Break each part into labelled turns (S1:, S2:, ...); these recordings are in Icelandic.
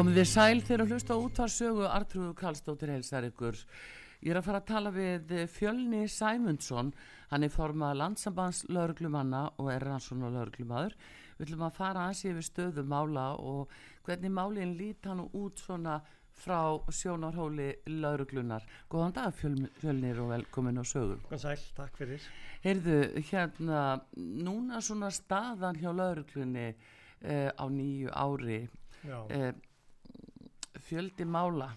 S1: Komið þið sæl þegar að hlusta út að sögu Artrúðu Karlsdóttir heilsar ykkur. Ég er að fara að tala við eh, Fjölni Sæmundsson, hann er formað landsambans lauruglumanna og er rannsóna lauruglumadur. Við ætlum að fara að sé við stöðu mála og hvernig málinn lít hann út svona frá sjónarhóli lauruglunar. Góðan dag Fjölni, Fjölnir og velkomin á sögu.
S2: Góðan sæl, takk fyrir.
S1: Heyrðu, hérna, núna svona staðan hjá lauruglunni eh, á nýju ári.
S2: Já.
S1: Eh, fjöldi mála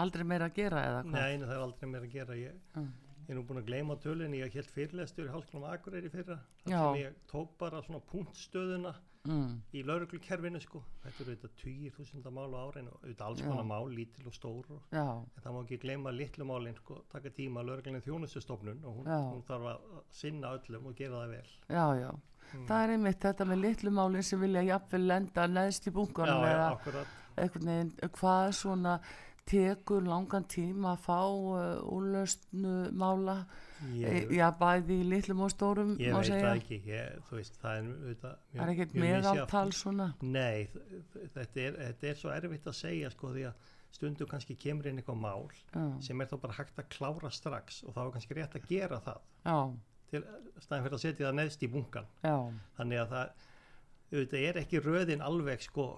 S1: aldrei meira að gera eða hvað?
S2: Nei, það er aldrei meira að gera ég,
S1: mm.
S2: ég er nú búin að gleyma tölun ég held fyrirleðstur í halklum Akureyri fyrra þar
S1: Já.
S2: sem ég tók bara svona punktstöðuna
S1: mm.
S2: í lauruglukerfinu sko. þetta eru auðvitað 20.000 mál á áreinu auðvitað alls konar mál, lítil og stór og, en það má ekki gleyma litlu málin sko, taka tíma að lauruglunni þjónustustofnun og hún, hún þarf að sinna öllum og gera það vel
S1: Já, já, mm. það er einmitt þetta með litlu málin sem vilja jafnvel lenda neðst í bunkunum
S2: Já,
S1: já,
S2: akkurat
S1: einhvern veginn, hvað svona tekur langan tíma að fá uh, úrlausnu mála?
S2: Ég,
S1: e, já, bæði í litlum og stórum
S2: ég veit
S1: segja.
S2: það ekki, ég, veist, það er auðvitað
S1: það er ekkert
S2: mjög
S1: meðaltal svona?
S2: Nei, þetta er, þetta er svo erfitt að segja sko því að stundum kannski kemur inn eitthvað mál
S1: já,
S2: sem er þá bara hægt að klára strax og þá er kannski rétt að gera það.
S1: Já,
S2: til staðin fyrir að setja það neðst í bunkan
S1: já,
S2: þannig að það auðvitað er ekki röðin alveg sko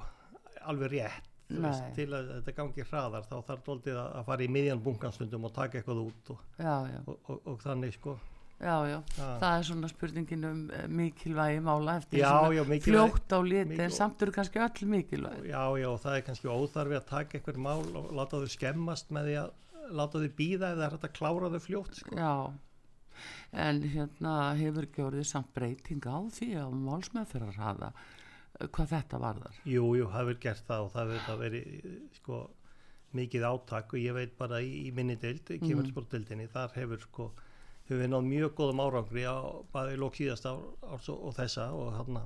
S2: alveg rétt veist, til að þetta gangi hraðar þá þarf doldið að að fara í miðjan bunkan stundum og taka eitthvað út og,
S1: já, já,
S2: og, og, og þannig sko
S1: já, já.
S2: Já.
S1: það er svona spurningin um eh, mikilvægi mála eftir
S2: Já,
S1: svona
S2: já,
S1: fljótt á liti en samt eru kannski öll mikilvægi
S2: Já, já, það er kannski óþarfi að taka eitthvað mál og láta þau skemmast með því að láta þau býða er hægt að klára þau fljótt sko.
S1: já en hérna hefur orðið samt breyting á því að málsmeðferðar hafa hvað þetta varðar
S2: Jú, jú, það hefur gert það og það hefur verið sko mikið átak og ég veit bara í, í minni deild,
S1: Mm.
S2: kemursportdeildinni, þar hefur sko, hefur við náð mjög góðum árangri á bæði lók síðast ár, árs og, og þessa og hann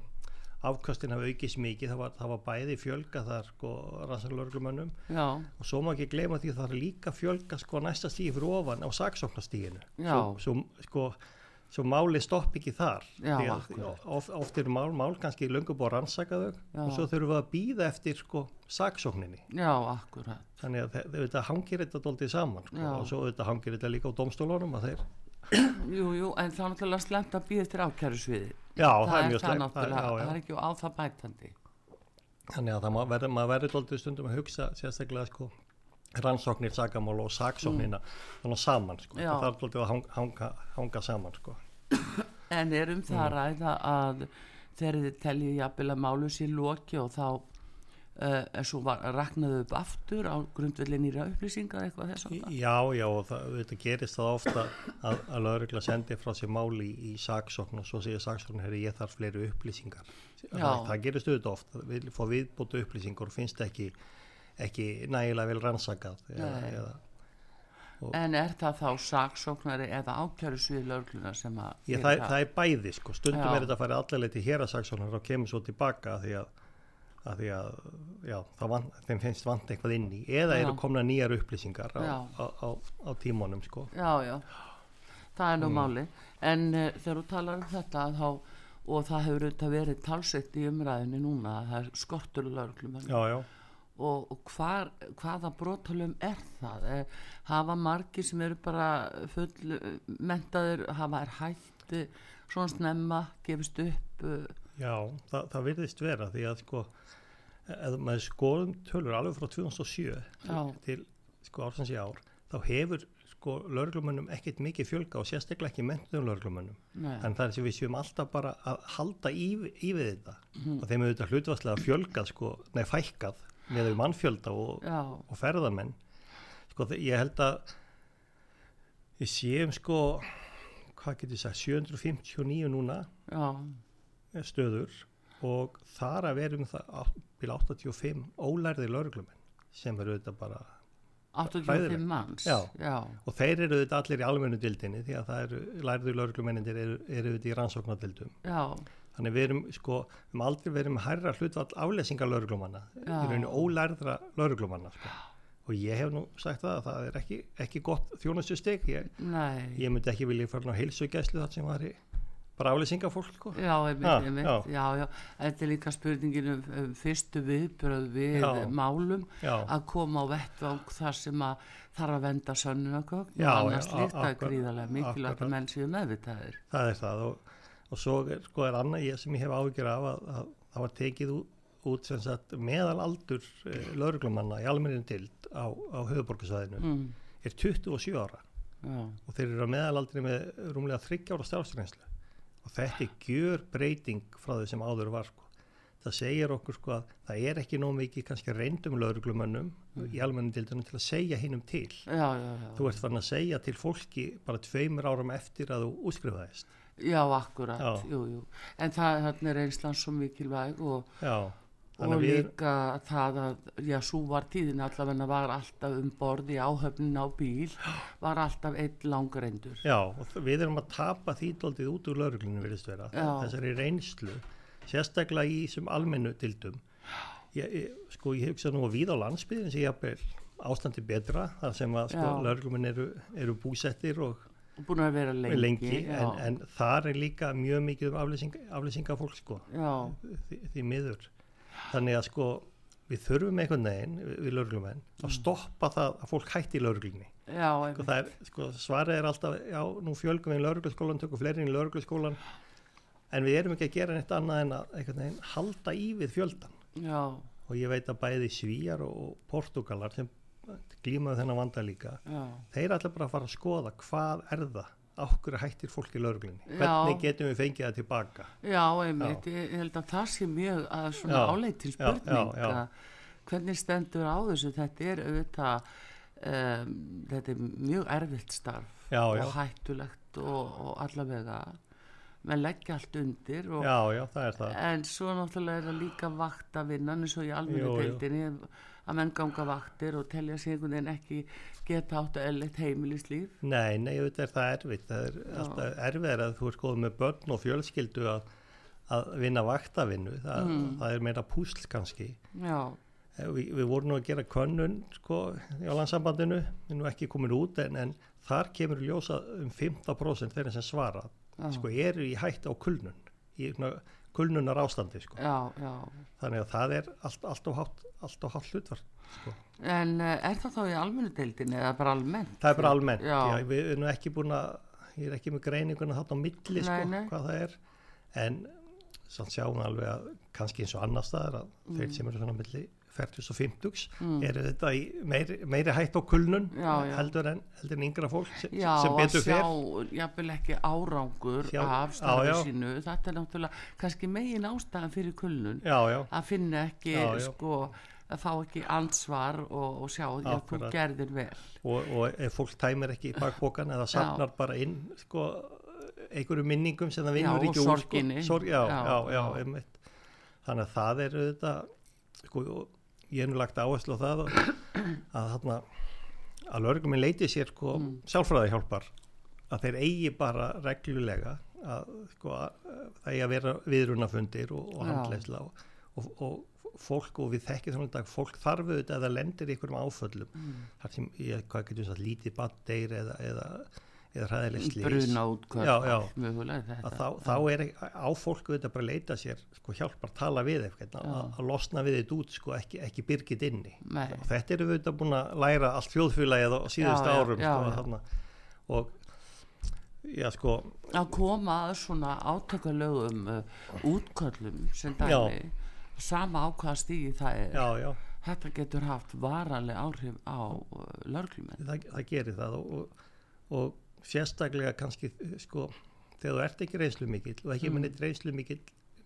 S2: afkastin hafa aukist mikið, það var, það var bæði fjölga þar sko rannsaklarglumönnum
S1: já,
S2: og svo má ekki gleyma því að það er líka fjölga sko næsta stíði fyrir ofan á saksóknarstíðinu
S1: Já.
S2: svo, svo, sko, svo máli stopp ekki þar.
S1: Já,
S2: Því að
S1: akkurat.
S2: of, oft eru mál, mál kannski löngu búið að rannsaka þau
S1: Já.
S2: og svo þurfum við að býða eftir sko saksókninni.
S1: Já, akkurat.
S2: Þannig að þe- þetta hangir þetta doldið saman sko, og svo þetta hangir þetta líka á domstólunum að þeir,
S1: jú, jú, en er náttúrulega slemt að býða eftir ákæru sviði
S2: já
S1: það,
S2: það er mjög já,
S1: það er ekki á það bætandi.
S2: Þannig að það verður, maður verður doldið stundum að hugsa sérstaklega sko rannsóknir, sakamál og saksóknina þannig saman sko,
S1: Mm.
S2: Það er doldið að hanga, hanga, saman sko
S1: En er um
S2: Mm.
S1: það að ræða að þegar þið teljið jafnvel að málu sér loki og þá uh, svo var, raknaðu upp aftur á grundvelli nýra upplýsingar eitthvað þess að
S2: Já, já, og það, þetta gerist það ofta að, að laurugla sendi frá sér máli í, í saksókn og svo segir saksókn, herri, ég þarf fleiri upplýsingar. Það, það gerist auðvitað oft, það vil fá viðbótu upplýsingar og finnst ekki, ekki nægilega vel rannsakað. Eða, eða,
S1: En er það þá saksóknari eða ákæru svið lögluna sem að
S2: ég, það, það er bæði, sko, stundum
S1: Já.
S2: er þetta að fara allavega til hér að saksóknar og kemur svo tilbaka því að að því að, já, van, þeim finnst vant eitthvað inn í, eða
S1: Já.
S2: eru komna nýjar upplýsingar á, á, á, á tímanum, sko.
S1: Já, já, það er nú
S2: Mm.
S1: máli En uh, þegar þú talar um þetta þá, og það hefur auðvitað verið talsett í umræðinu núna að það er skortur löglum
S2: Já, já.
S1: Og, hvar, hvaða brotalum er það? Eh, hafa margir sem eru bara full eh, mentaðir, hafa er hætt eh, svona snemma, gefist upp uh,
S2: Já, það, það virðist vera því að sko, eða maður skoðum tölur alveg frá 2007
S1: Já.
S2: til sko ársins í ár, þá hefur sko lauruglumönnum ekkert mikið fjölga og sérstaklega ekki mentum lauruglumönnum.
S1: Nei.
S2: En það er sem við séum alltaf bara að halda í, í við þetta og þeim hefur þetta hlutvarslega fjölgað sko, nei fækkað með mannfjölda og, og ferðamenn. Sko ég held að við séum sko, hvað getur ég sagt, 759 núna
S1: já,
S2: stöður og þar að verum það bíl 85 ólærði lauruglumenn sem eru auðvitað bara
S1: 85
S2: Hræðilegt.
S1: manns
S2: Já.
S1: já,
S2: og þeir eru auðvitað allir í almennu dildinni því að það eru lærðu lauruglumennindir eru, eru auðvitað í rannsóknardildum
S1: já,
S2: þannig við erum sko, við erum aldrei verið með hærra hlutvall aflesingar lauruglumanna í
S1: Já.
S2: rauninu ólærðra lauruglumanna sko. og ég hef nú sagt það að það er ekki, ekki gott þjónustusteg ég, ég myndi ekki vilja fara á heilsugæslu þar sem var í bara aflesingafólk sko.
S1: Já,
S2: Ha,
S1: einmitt,
S2: já.
S1: já, já, þetta er líka spurningin um, um fyrstu viðbröð við
S2: Já.
S1: málum
S2: Já.
S1: að koma á vettvang þar sem að þarf að venda sönnunagögn og annars
S2: já,
S1: slíkt að gríðarlega mikilvægt að menn séu meðvitaðir.
S2: það er það og, og svo er, sko, er annað ég sem ég hef áhyggjur af að, að það var tekið út, út sagt meðalaldur e, lauruglumanna í almennin dild á, á höfuborgarsvæðinu
S1: Mm,
S2: er 27 ára.
S1: Já,
S2: og þeir eru á meðalaldri með rúmlega 30 ára starfsreynslu. Og þetta er gjör breyting frá þau sem áður var sko. það segir okkur sko að það er ekki nóg mikið kannski reyndum lauruglumönnum í almennin dildunum til að segja hinnum til.
S1: Já, já.
S2: þú ert farin að segja til fólki bara tveimur árum eftir að þú útskrifaðist
S1: já, akkurat,
S2: Já.
S1: jú, jú en það þarna er einslan svo mikilvæg og, og
S2: þannig að
S1: líka það að, já, svo var tíðin allavega var alltaf um borð í áhöfnin á bíl var alltaf einn langreindur
S2: Já, og við erum að tapa því daldið út úr lauruglunum virðist vera,
S1: Já.
S2: þessari reynslu sérstaklega í þessum almennu dildum ég, sko ég hugsa nú að við á landsbyðin sem ég hafði ástandi betra þar sem að sko
S1: Já.
S2: lauruglumenn eru, eru búsettir og
S1: búin að vera lengi,
S2: lengi, en, en þar er líka mjög mikið um aflýsing, aflýsingafólk sko. Því, því miður. Þannig að sko við þurfum einhvern veginn við, lauruglumenn
S1: Mm.
S2: að stoppa það að fólk hætti í lauruglunni sko, sko, svarið er alltaf já, nú fjölgum við í lauruglaskólan, tökum fleiri inn í lauruglaskólan en við erum ekki að gera neitt annað en að einhvern veginn halda í við fjöldan
S1: já,
S2: og ég veit að bæði Svíjar og Portugalar sem glímaðu þennan vanda líka.
S1: Já,
S2: þeir ætla bara að fara að skoða hvað er það okkur hættir fólk í lauruglunni
S1: Já.
S2: hvernig getum við fengið það tilbaka?
S1: Já, einmitt. Ég, ég held að það sé mjög að svona
S2: Já, já, já,
S1: spurning
S2: já.
S1: að hvernig stendur á þessu? Þetta er auðvitað um, þetta er mjög erfitt starf
S2: Já, já.
S1: og hættulegt og, og allavega. Menn leggja allt undir og,
S2: já, já, það er það.
S1: En svo náttúrulega er það líka vaktavinnan eins og í almennu
S2: Jú, jú.
S1: Að menn ganga vaktir og telja sig einhvern veginn ekki geta átt að ellitt heimilislíf
S2: Nei, nei, auðvitað er það erfitt. Það er alltaf erfið að þú er skoðið með börn og fjölskyldu að, að vinna vaktavinnu. Það,
S1: Mm.
S2: það er meira púsl kannski.
S1: já,
S2: Eh, Vi, við vorum nú að gera könnun sko, á landsambandinu, við erum ekki komin út en, en þar kemur í ljósa um 15% þeirra sem svara
S1: Já.
S2: sko, eru í hætt á kulnun, í svona kulnunar ástandi. Sko.
S1: já, já
S2: Þannig að það er allt, allt og hátt, hátt hlutvar. Sko.
S1: en uh, er það þá í almennu deildinni eða bara almennt
S2: Það er bara almennt,
S1: Já.
S2: já. við erum ekki búin að, ég er ekki með greininguna þarna á milli, sko,
S1: Nei, nei.
S2: hvað það er, en samt sjáum við alveg að kannski eins og annar staðar að
S1: Mm.
S2: þeir sem eru svona milli 40 og 50 eru þetta í meiri, meiri hætt á kulnun
S1: Já, já.
S2: heldur en, heldur en yngra fólk sem,
S1: Já,
S2: sem
S1: að
S2: betur
S1: sjá,
S2: fer.
S1: jafnvel ekki árangur
S2: Sjá-
S1: af
S2: já,
S1: starfi
S2: já.
S1: sínu, þetta er náttúrulega kannski megin ástæðan fyrir kulnun
S2: Já, já,
S1: að finna ekki,
S2: Já, já.
S1: sko, að fá ekki ansvar og, og sjá, já, þú
S2: Akkurat.
S1: gerðir vel.
S2: og, og ef fólk tæmir ekki í bakbókan eða safnar bara inn sko, einhverju minningum sem það
S1: Já,
S2: vinnur ekki úr sko, sorg, já,
S1: Já,
S2: já, já,
S1: já.
S2: þannig að það er þetta sko, ég hef nú lagt áherslu á það að, að þarna að lögreguminn leiti sér sko,
S1: Mm.
S2: sjálfræði hjálpar að þeir eigi bara reglulega að sko, að, það eigi að vera viðrunafundir og, og handleysla og, og, og fólk og við þekkjum þannig dag fólk þarf auðvitað að það lendir í einhverjum áföllum
S1: Mm.
S2: þar sem, ég, hvað getur þess að lítið bandeyr eða, eða, eða hræðileg slís Já, já.
S1: þetta.
S2: að þá, þá er ekki- á fólk auðvitað bara að leita sér sko hjálpar tala við eitthvað að, að losna við þetta út sko ekki, ekki byrgit inni.
S1: Nei.
S2: og þetta eru við auðvitað búin að læra allt þjóðfélagið á síðustu
S1: Já, já,
S2: árum
S1: já,
S2: sko,
S1: já.
S2: þarna, og já sko.
S1: Að koma að svona átökalögum uh, útköllum sem dæmi sama á hvaða stíði það er
S2: já, já,
S1: þetta getur haft varaleg áhrif á uh, lörglumenn
S2: það, það gerir það og, og, og sérstaklega kannski sko þegar þú ert ekki reynslu mikill og ekki mm. minnit reynslu mikill,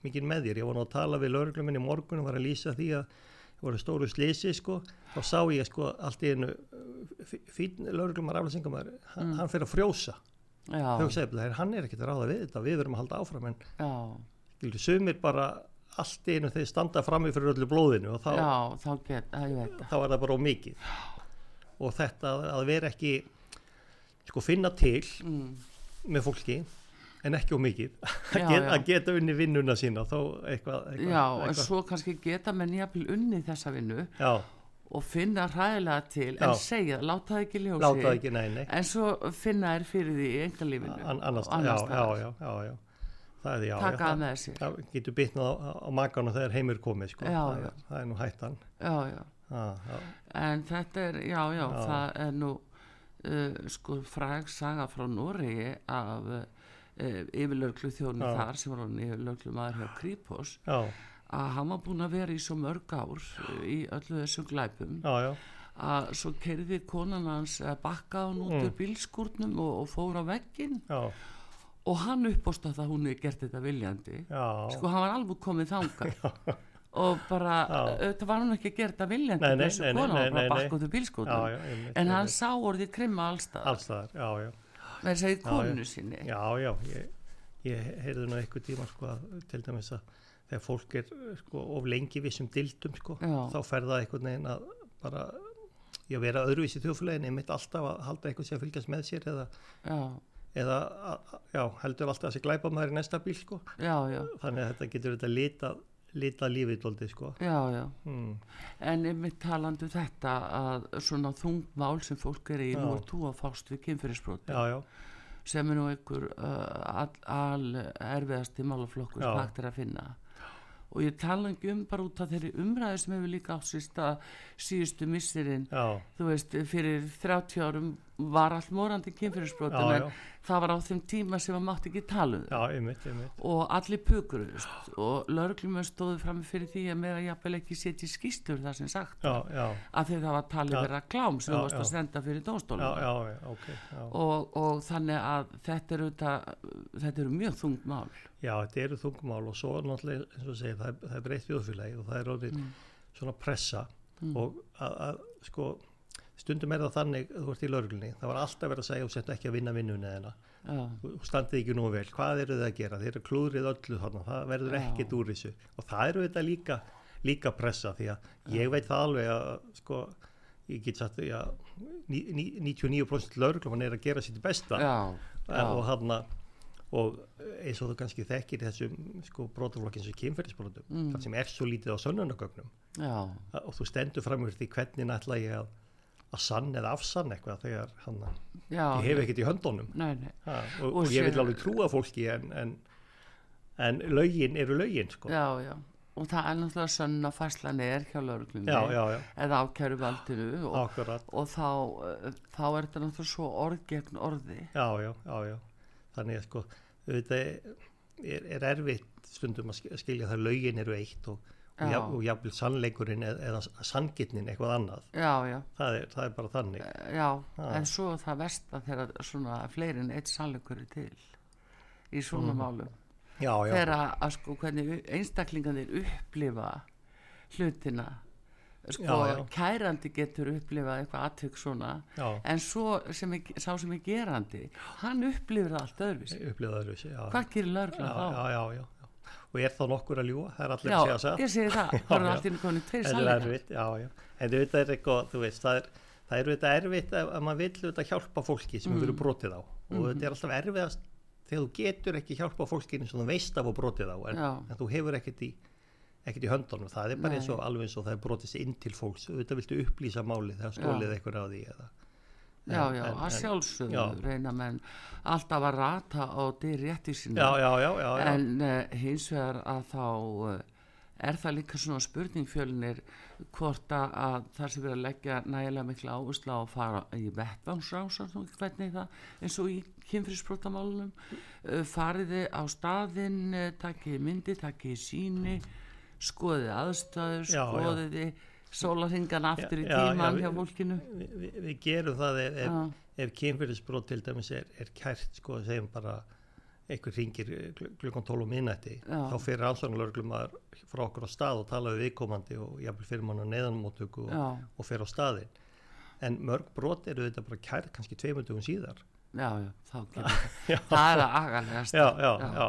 S2: mikill með þér. Ég var nú að tala við lauruglumenn í morgun og var að lýsa því að það voru stóru slisi sko. Þá sá ég sko allt í einu uh, fín lauruglumar aflæsingamæður hann, hann fyrir að frjósa. "Heyrðu, hann er ekkert að ráða við þetta við verum að halda áfram. En skilur, sumir bara allt í einu þeir standa frammi fyrir öllu blóðinu og þá,
S1: já, þá get,
S2: þá er það bara of mikið. Og þetta að vera ekki sko finna til
S1: mm,
S2: með fólki en ekki of mikið. Að, geta unni vinnuna sína eitthvað, eitthvað,
S1: já, en
S2: eitthvað.
S1: svo kannski geta menn jafnvel unni þessa vinnu
S2: já,
S1: og finna hræðilega til
S2: Já.
S1: en segja, láta það ekki ljósi
S2: láta það ekki neini
S1: en svo finna þær fyrir því í engalífinu
S2: An, annars,
S1: og annars
S2: já, já, já, það er,
S1: það
S2: það,
S1: með
S2: það getur bitnað á, á maganu þegar heimur komið sko. Það, er- það er nú hættan. Ah,
S1: En þetta er, já, já, það er nú sko fræg saga frá Noregi af uh, yfirlörglu þjónu
S2: Já.
S1: þar sem var hann yfirlörglu maður hjá Kripos
S2: já,
S1: að hann var búinn að vera í svo mörg ár uh, í öllu þessum glæpum
S2: já,
S1: að svo kerði konan hans bakka hann út
S2: Mm.
S1: úr bílskúrnum og, og fór á veggin og hann uppbóst að það hún hefði gert þetta viljandi. Sko hann var alveg komið þangað og bara, auðvitað var hann ekki að gera þetta viljandi
S2: Nei, nei,
S1: þessu kona, hann bara bakka út úr
S2: einmitt,
S1: En hann sá orðið krimma allstað
S2: alls þar, já, já.
S1: Með að í
S2: Já,
S1: konu sinni.
S2: Já, já, ég, ég heyrði nú eitthvað tíma sko að til dæmis að þegar fólk er sko of lengi vissum dildum sko þá fer það einhvern veginn að bara ég vera öðruvísi þjóðfélagin ég mitt alltaf að halda eitthvað sem að fylgjast með sér eða, eða að, já, heldur alltaf að sé glæpa maður í næsta bíl sko.
S1: Já, já,
S2: þannig að þetta getur þetta litað litað lífið dóldi sko
S1: já, já.
S2: mm.
S1: En einmitt talandi um þetta að svona þungmál sem fólk er í, nú
S2: Já.
S1: er þú að fást við
S2: já,
S1: sem er nú einhver uh, all, all erfiðasti málaflokkur
S2: Já.
S1: sem hægt er að finna og ég tala ekki um bara út af þeirri umræði sem hefur líka átt síst að síðustu missirinn þú veist, fyrir 30 árum var allt morandi
S2: já.
S1: það var á þeim tíma sem maður mátti ekki tala um það
S2: já, einmitt, einmitt.
S1: Og allir pukuruðust. Og lauruglum stóðu fram fyrir því að meira jafnvel ekki setja í skýstur það sem sagt.
S2: Já, já,
S1: að því það var talið vera klám sem þú varst að senda fyrir
S2: já,
S1: dómstólum.
S2: Já, já, ok já.
S1: og, og þannig að þetta eru, þetta eru mjög þungt mál.
S2: Já, þetta eru þungumál og svo náttúrulega, eins og segir, það er, er breytt þjóðfélagi og það er orðið
S1: Mm.
S2: svona pressa. Og að, að, sko, stundum er það þannig, þú ert í lauruglunni, það var alltaf verið að segja og setja ekki að vinna vinnunni
S1: já,
S2: þú standið ekki nú vel, hvað eru þið að gera, þeir eru klúðrið öllu þarna, það verður
S1: Já.
S2: ekkit úr þessu. Og það eru þetta líka, líka pressa því að ég veit það alveg að, sko, ég get já, ní- ní- 99% lauruglumann er að gera sitt besta.
S1: Já, já,
S2: og hann og eins og þú kannski þekkir þessum sko brotaflokkin sem kynferðisbrotum
S1: Mm.
S2: það sem er svo lítið á sönnunagögnum
S1: já,
S2: og þú stendur fram úr því hvernig ætla ég að, að sann eða afsann eitthvað þegar hann,
S1: já
S2: ég hef ekkert í höndunum.
S1: Nei, nei,
S2: ha, og,
S1: Og
S2: og, ég vil alveg trúa fólki en, en, en lögin eru lögin sko.
S1: já, já. Og það er náttúrulega sönn að fæslan er hjá
S2: já,
S1: eða ákæru valdinu og, og þá, uh, þá er þetta náttúrulega svo orð gegn orði.
S2: Já, já, já, já. Þannig að sko þetta er, er erfitt stundum að sk- skilja það lögin eru eitt og,
S1: Já.
S2: og jafnvel sannleikurinn eða, eða sanngitnin eitthvað annað.
S1: Já, já,
S2: það er, það er bara þannig.
S1: Já
S2: Já.
S1: en svo það versta þegar svona fleiri en eitt sannleikur er til í svona málum.
S2: Já, já,
S1: þegar að, sko hvernig einstaklingarnir upplifa hlutina. Sko kærandi getur upplifað eitthvað atvik svona en svo sem er, sá sem er gerandi hann upplifir allt
S2: já,
S1: hvað gerir lörgla þá?
S2: já, já, já og er þá nokkur að ljúa, það er allir
S1: Já,
S2: að segja satt
S1: ég segi það,
S2: Já,
S1: það eru
S2: já.
S1: inn konið tveir
S2: Það erfitt, já, já. En þetta er eitthvað, þú veist, það er, það er þetta erfitt að, að maður vill þetta hjálpa fólki sem
S1: Mm.
S2: verið brotið á. Og
S1: Mhm.
S2: þetta er alltaf erfiðast þegar þú getur ekki hjálpa fólkinu sem þú veist af og brotið á, en,
S1: Já.
S2: en þú hefur ekkert í, ekkert í höndunum. Það er bara eins og
S1: Nei.
S2: alveg eins og það er brotið sér inn til fólks. Þetta viltu upplýsa málið þegar stólið eitthvað á því. Eða,
S1: já, já,
S2: en-
S1: að sjálfsögðu
S2: já.
S1: reyna menn alltaf að rata á dyr rétti sína
S2: já, já, já,
S1: en uh, hins vegar að þá uh, er það líka svona spurningfjölinir hvort að, að það sem verið að leggja nægilega mikla áherslu á að fara í vettvangsrásar hvernig það eins og í kynfrísbrótamálunum uh, fariði á staðinn uh, takkið myndi, takkið síni skoðið aðstæður skoðiði sólarhingan aftur í
S2: Já, já,
S1: tíman
S2: já,
S1: hjá
S2: við-
S1: fólkinu.
S2: Vi, vi, við gerum það ef, ef, ef kynfyrirsbrot til dæmis er, er kært sko segjum bara einhver ringir kl- klukkan 12 um minnætti þá fyrir rannsóknarlörglum frá okkur á stað og tala við viðkomandi og jafnvel fyrir mann á neðanmóttöku og, og fyrir á staðinn. En mörg brot eru þetta bara kært kannski tveimundugum síðar.
S1: Já, já,
S2: já,
S1: það. Er að agalegast
S2: já, já,
S1: Já.
S2: já.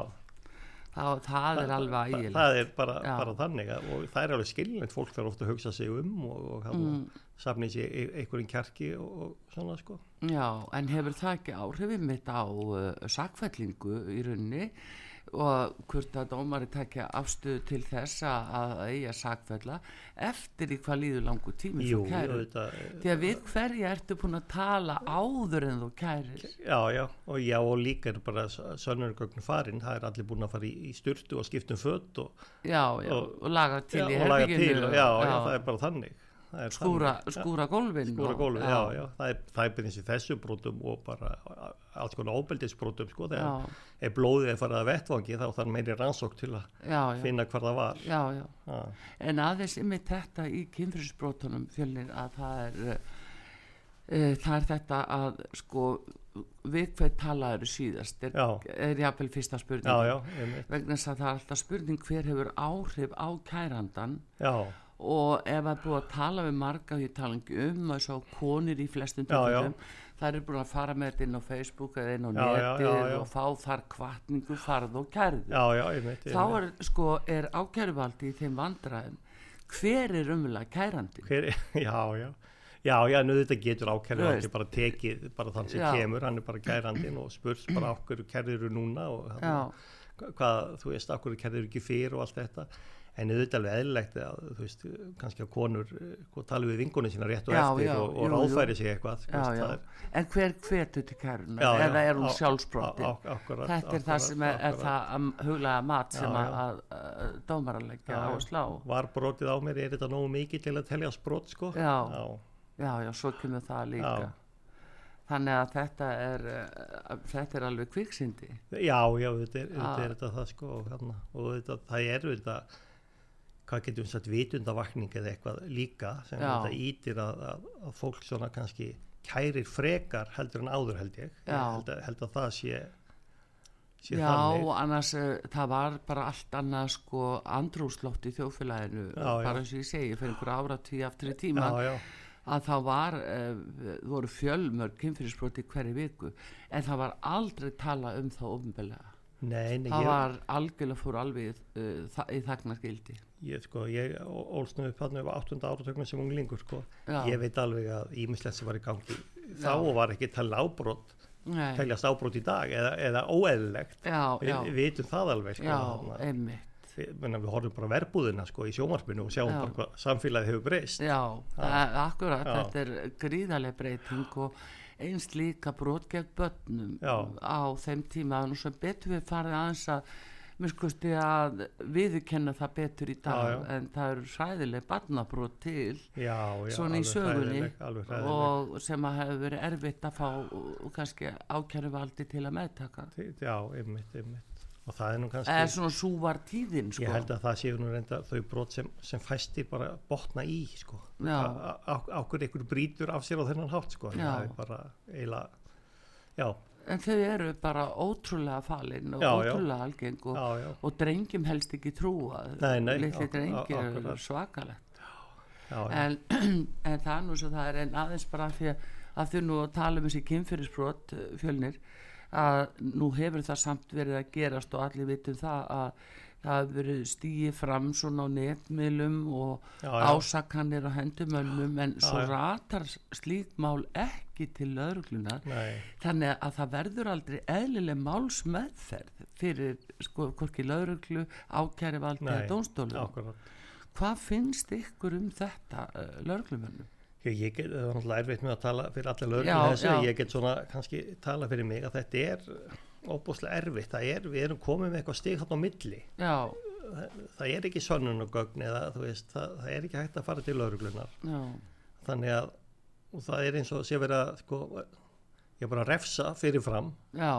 S1: Það, það er alveg ægileg
S2: það er bara, bara þannig og það er alveg skilnilegt fólk þarf ofta að hugsa sig um og, og
S1: Mm.
S2: safni sér í einhverjum kjarki og, og svona sko.
S1: Já, en hefur það ekki áhrifin mitt á uh, sakfællingu í runni og hvort að dómari takja afstöðu til þess að eiga sakfælla eftir í hvað líður langu tími
S2: Jú,
S1: Því að við hverja ertu búin að tala áður en þú kærir.
S2: Já, já, og já, og líka er bara sönnurgögn farin, það er allir búin að fara í, í styrtu og skiptum fött og,
S1: Já, já, og,
S2: Og-
S1: laga til
S2: já,
S1: í herbygginu.
S2: til, já, já, það er bara þannig. Er
S1: skúra,
S2: þannig.
S1: skúra gólfin.
S2: skúra
S1: og-
S2: gólfi, já, já, það er, það er bara eins og þessu brotum og bara alls konar óbeldisbrotum, sko, þegar ef blóðið er farið að vettvangi þá þarf meiri rannsók til að
S1: já, já,
S2: finna hvar það var.
S1: já, já.
S2: Já,
S1: En aðeins ymmið þetta í kynfyrirsbrotunum fjölnir að það er uh, það er þetta að sko við hvað talaður síðast er, er jáfnvel fyrsta spurning
S2: já, já, einmitt,
S1: vegna þess að það er alltaf spurning hver hefur áhrif á kærandan
S2: já,
S1: og ef er búið að tala við marga og ég tala ekki um að svo konir í flestum
S2: Já, já.
S1: tilfellum það eru búin að fara með þetta inn á Facebook eða inn á
S2: já.
S1: og fá þar kvartningu farð og kærðu
S2: já, já, einmitt,
S1: þá er sko er ákæruvaldi í þeim vandræðum. Hver er umvöla kærandi
S2: Hver, já, já. Já, já, nú þetta getur
S1: veist.
S2: bara tekið, bara þann sem
S1: Já.
S2: kemur, hann er bara kærandinn og spurs bara okkur kærið eru núna og hann, hvað, þú veist, okkur kærið eru ekki fyrir og allt þetta, en auðvitað alveg eðlilegt að, þú veist, kannski að konur eh, tala við vingunni sína rétt og
S1: Já,
S2: eftir
S1: já,
S2: og, og
S1: jú,
S2: ráðfæri sig eitthvað,
S1: já,
S2: veist, það
S1: en hver hvetur til kæruna eða er hún
S2: akkurat,
S1: þetta er það
S2: akkurat,
S1: sem er, er það huglega mat sem að,
S2: já.
S1: að slá.
S2: Var brotið á mér, er þetta nógu mikið til að telja sprot, sko?
S1: Já.
S2: Já,
S1: svo kemur það líka. Þannig að þetta er uh, þetta er alveg kviksindi
S2: Já, já, þetta er, þetta
S1: Ah.
S2: er þetta það sko og, hérna, og þetta, það er þetta hvað getum við sagt vitundavakning eða eitthvað líka sem
S1: Já.
S2: þetta ítir að, að, að fólk svona kannski kærir frekar heldur en áður held ég. Ég held, að, held að það sé, sé
S1: já,
S2: þannig.
S1: annars uh, það var bara allt annað sko andrúslótt í þjóðfélaginu
S2: Já,
S1: bara eins og ég segi, fyrir einhver áratví aftur í tíma
S2: já,
S1: að það var uh, voru fjölmörg kynfyrirsbroti hverju viku. En það var aldrei tala um það
S2: nei,
S1: það
S2: ég,
S1: var algjörlega fór alveg uh, þa í þagnargildi
S2: ég, sko, ég ólst nú upp hann á 8. áratögnum sem unglingur sko. Ég veit alveg að ímislegt sem var í gangi þá
S1: Já.
S2: var ekki talið ábrot
S1: Nei.
S2: teljast ábrot í dag eða, eða óeðlilegt
S1: já,
S2: við, vitum það alveg sko,
S1: já, einmitt
S2: við, við horfum bara verbúðina sko, í sjómarpinu og sjáum
S1: Já.
S2: bara hvað samfélagið hefur breyst
S1: Já, það akkurat, þetta er gríðarlega breyting og eins líka brot gegn börnum á þeim tíma og sem betur við farið aðeins að mér skusti að viðurkenna það betur í dag
S2: Já, já.
S1: en það eru hræðileg barnabrót til
S2: já,
S1: svona í sögunni
S2: hræðileg, hræðileg.
S1: og sem að hefur verið erfitt að fá og kannski ákjæru valdi til að meðtaka
S2: já, einmitt, einmitt og það er nú kannski
S1: eða svona sú var tíðin sko.
S2: ég held að það séu nú reynda þau brot sem, sem fæstir bara botna í sko.
S1: Já.
S2: ákveð ykkur brýtur af sér á þennan hátt sko. Það er bara eiginlega já,
S1: en þau eru bara ótrúlega falin og
S2: Já, já.
S1: ótrúlega algeng og,
S2: já, já,
S1: og drengjum helst ekki trúa litli
S2: ak-
S1: eru svakalegt
S2: já, já.
S1: en, en það nú svo það er en aðeins bara því að, að þau nú tala um þessi kynfyrirsbrot uh, fjölnir að nú hefur það samt verið að gerast og allir vitum það að það hefur verið stíið fram svona á netmiðlum og
S2: Já, já.
S1: ásakanir á hendumönnum en svo
S2: já.
S1: ratar slík mál ekki til lauruglunar
S2: Nei,
S1: þannig að það verður aldrei eðlileg málsmeðferð fyrir sko hvorki lauruglu ákæri valdi eða dónstólum hvað finnst ykkur um þetta uh, lauruglumönnum?
S2: Ég, get, það er náttúrulega erfitt með að tala fyrir allir
S1: já.
S2: ég get svona kannski tala fyrir mig að þetta er óbúslega erfitt, það er, við erum komið með eitthvað stig hann á milli,
S1: Já,
S2: það, það er ekki sönnun og gögn eða þú veist, það, það er ekki hægt að fara til lögreglunar,
S1: já,
S2: þannig að það er eins og sé verið að sko, ég er bara að refsa
S1: já.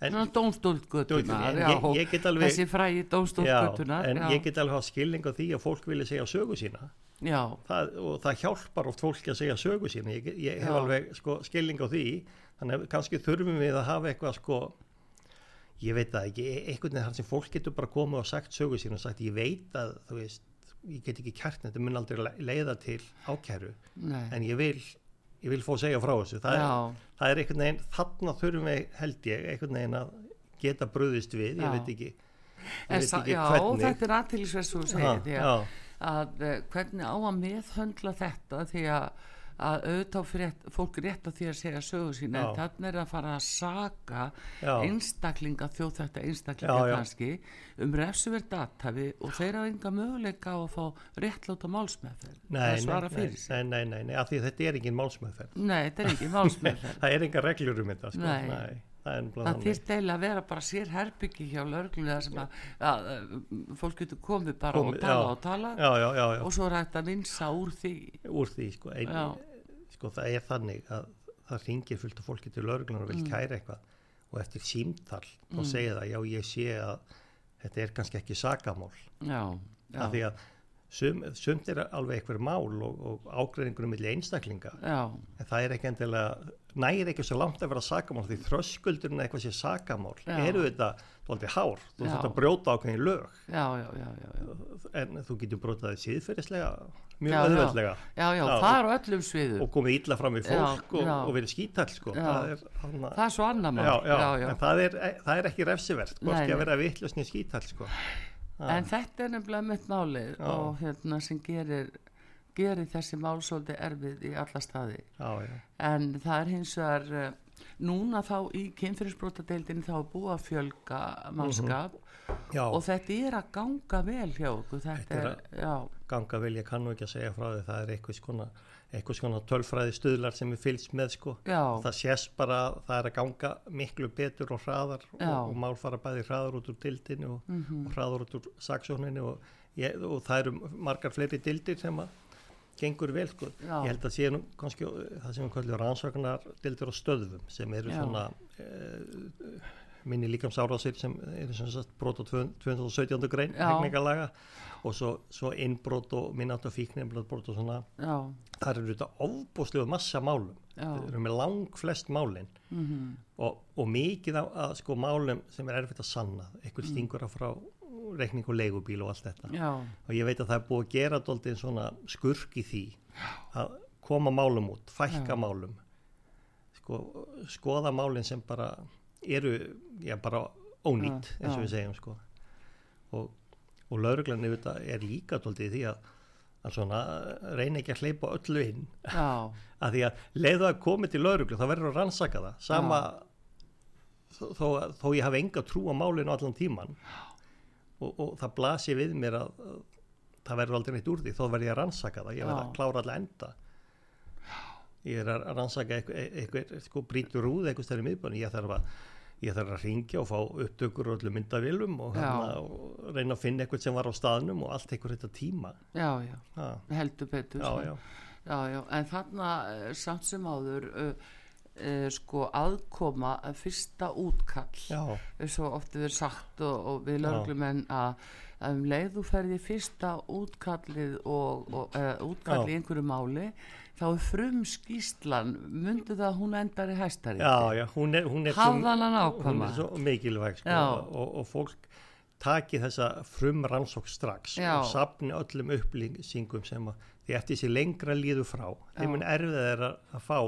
S2: En,
S1: dómstólgötunar,
S2: en
S1: já,
S2: get alveg
S1: þessi frægi
S2: já,
S1: dómstólgötunar,
S2: en ég get alveg hafa skilning á því að fólk vilja segja sögu sína.
S1: Já,
S2: það, og það hjálpar oft fólki að segja sögu sína. Ég, ég hef
S1: Já.
S2: alveg sko, skilning á því. Þannig að kannski þurfum við að hafa eitthvað sko ég veit það ekki, e- einhvern veginn þar sem fólk getur bara komið og sagt sögu sína og sagt ég veit að þú veist, ég get ekki kært þetta mun aldrei le- leiða til ákæru.
S1: Nei,
S2: en ég vil ég vil fá að segja frá þessu. Það er, það er einhvern veginn, þarna þurfum við held ég, einhvern veginn að geta bröðist við, ég
S1: Já.
S2: veit ekki ég veit ekki
S1: já
S2: hvernig.
S1: þetta er aðtilsverð svo að segja að, uh, hvernig á að meðhöndla þetta því að að auðvitað fyrir fólk rétt á því að segja sögu sín en
S2: Já.
S1: þannig er að fara að saga
S2: Já.
S1: einstaklinga, þjóðþætta einstaklinga
S2: Já, já.
S1: kannski um refsuvert aðtafi og þeir hafa enga möguleika á að fá réttláta málsmeðferð
S2: Nei, nei, nei, nei, nei, nei, af því þetta er engin málsmeðferð
S1: Nei, þetta er ekki málsmeðferð
S2: það er enga reglur um þetta sko.
S1: Nei.
S2: það
S1: þýrt eiginlega að vera bara sér herbyggi hjá lörglu þar sem að, að, að fólk getur komið bara
S2: Komið,
S1: og tala
S2: já.
S1: og tala
S2: já, já, já, já,
S1: og svo er hægt að vinsa úr því
S2: úr því sko, ein,
S1: Já.
S2: Sko það er þannig að það ringir fullt af fólki til lögreglunar og vil
S1: Mm.
S2: kæra eitthvað. Og eftir símtal þá segir það, já ég sé að þetta er kannski ekki sakamál.
S1: Já, já,
S2: af því að sum, sumt er alveg eitthvað mál og, og ágreiningur um milli einstaklinga.
S1: Já,
S2: en það er ekki endilega næri ekki svo langt að vera sakamál því þröskuldurinn eitthvað sé sakamál
S1: Já.
S2: eru þetta svolítið hár þú þarf að brjóta ákveðin lög
S1: já, já, já, já, já.
S2: en þú getur brotað síðferðislega mjög
S1: Já, já. Já, það er á öllum sviðum.
S2: og komið illa fram í fólk og, og verið skítall sko. Það, er, hana,
S1: Það er svo annar mál.
S2: en það er, það er ekki refsivert hvorki að vera vittlusni skítall sko.
S1: En þetta er nefnilega mitt málið
S2: Já.
S1: og hérna sem gerir, gerir þessi mál svolítið erfið í alla staði.
S2: já, já,
S1: En það er hins vegar, uh, núna þá í kynfyrirsbrotadeildinni þá er búið að fjölga mannskap
S2: já.
S1: og þetta er að ganga vel hjá okkur. Þetta,
S2: Þetta er
S1: er, já,
S2: ganga vel, ég kann nú ekki að segja frá því. Það er eitthvað skona, eitthvað skona tölfræði stuðlar sem við fylgst með sko. Það sést bara að það er að ganga miklu betur og hraðar og, og mál fara bæði hraðar út úr dildinu og, og hraðar út úr saksókninu og, og það eru margar fleiri dildir sem að gengur vel sko. Ég held að sé nú kannski það sem við kallum rannsóknar dildir á stöðum sem eru
S1: Já.
S2: svona e, minni líkamsárásir sem eru sem sagt brot á 217. grein
S1: Já.
S2: hegningarlaga og svo, svo innbrot og minnat og fíknefnbrot og svona
S1: já,
S2: það eru þetta ofbúslega massa málum það eru með lang flest málin
S1: mhm,
S2: og, og mikið af sko, málum sem er erfitt að sanna eitthvað stingur að frá reikning og leigubíl og allt þetta.
S1: Já,
S2: og ég veit að það er búið að gera dóltið svona skurk í því að koma málum út, fækka
S1: Já.
S2: málum. Sko, skoða málin sem bara eru já, bara ónýtt
S1: Já,
S2: eins og við segjum sko. Og, og lauruglan er líka dóltið því að, að svona reyna ekki að hleypa öllu inn. Að því að leiðu að komi til lauruglu þá verður að rannsaka það. Sama þó, þó, þó ég hafi enga trú á málinu allan tíman og, og það blasi við mér að, að það verður aldrei neitt úr því þó verður ég að rannsaka það, ég verður að klára allar enda. Ég er að rannsaka eitthvað, brýtur úð eitthvað stærri miðbæni, ég þarf að ég þarf að ringja og fá upptökur og öllu myndavilum og, og reyna að finna eitthvað sem var á staðnum og allt eitthvað þetta tíma.
S1: Já, já,
S2: ha,
S1: heldur betur.
S2: já, já,
S1: Já, já, en þarna eh, samt sem áður uh, uh, sko aðkoma að fyrsta útkall. Eins og oft er sagt og, og við
S2: Já.
S1: lögreglumenn að, að um leið þú ferði fyrsta útkallið og, og uh, útkall í
S2: Já.
S1: einhverju máli þá er frum skýslan myndi það að hún endar í hæstari
S2: já, já, hún er, hún er svo- hún er svo mikilvæg sko, og, og fólk taki þessa frum rannsók strax
S1: Já.
S2: og sapni öllum upplýsingum sem að því eftir þessi lengra líðu frá. Þeim mun erfið er að, að fá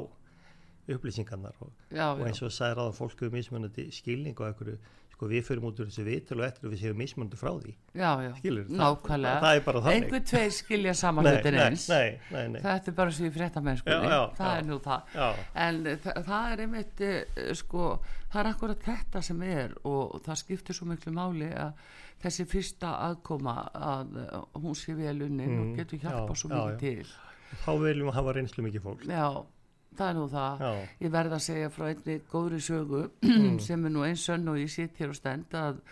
S2: upplýsingarnar og,
S1: já,
S2: og eins og sagði ráðan fólk hefur mismunandi skilning og einhverju. Sko við fyrir út úr þessu vitul og eftir og við séum mismunandi frá því.
S1: Já, já,
S2: skilur
S1: nákvæmlega.
S2: það, það er bara þannig.
S1: Einhver tveir skilja saman hlutin eins.
S2: nei, nei, nei.
S1: þetta er bara svo í fréttamennskunni. Það er nú það.
S2: Já,
S1: en þa það er einmitt eh, sko, það er akkurat þetta sem er og það skiptir svo miklu máli að þessi fyrsta aðkoma að eh, hún sé vel unnin og
S2: Mm,
S1: getur hjálpa
S2: já,
S1: svo mikið til.
S2: Þá viljum við hafa reynslu mikið fólk
S1: já, það er nú það.
S2: Já,
S1: ég verð að segja frá einni góðri sögu
S2: Mm.
S1: sem er nú eins sönn og ég sitt hér og stend að,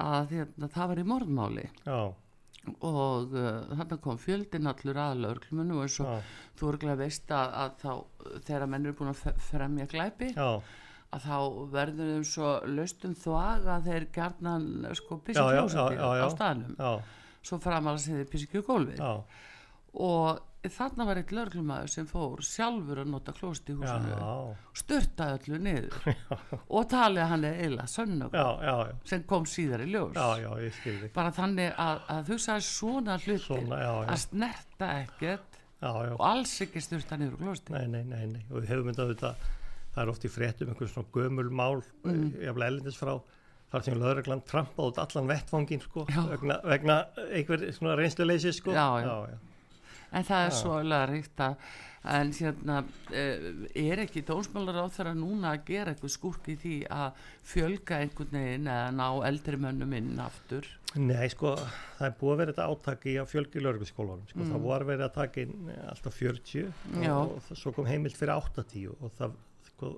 S1: að hérna, það var í morðmáli.
S2: Já,
S1: og uh, þarna kom fjöldin allur að löglumunum og eins og
S2: já,
S1: þú örgulega veist að, að þá þegar menn eru búin að fremja glæpi
S2: já,
S1: að þá verður þeim svo laustum þvag að þeir gjarnan sko
S2: já, já,
S1: á staðnum. Svo framalega sem þeir pissi ekki gólfið.
S2: Já,
S1: og þarna var eitt lögreglumæður sem fór sjálfur að nota klósti í húsinu.
S2: Já,
S1: störtaði öllu niður. Og talið að hann er eila sönnug sem kom síðar í ljós.
S2: Já, já,
S1: bara þannig að, að þú sagði svona hlutir
S2: Svona, já,
S1: að snerta ekkert
S2: Já, já,
S1: og alls ekki styrta niður klósti
S2: nei, nei, nei, nei, og við hefum myndað þetta, það er oft í fréttum einhver svona gömul mál, mm. jafnlega ellendis frá, þar sem lögreglan trampað út allan vettfangin, sko, vegna, vegna einhver svona reynsluleysi, sko.
S1: Já, já. En það er svo alveg að en hérna eh, er ekki dómsmálar á þeirra núna að gera eitthvað skúrk í því að fjölga einhvern veginn eða ná eldri mönnum inn aftur
S2: Nei, sko, það er búið að vera þetta áttak í að fjölgi lögregluskólanum, sko,
S1: Mm.
S2: það var verið að taka inn eh, alltaf 40
S1: Já.
S2: og, og svo kom heimild fyrir 80 og það, sko,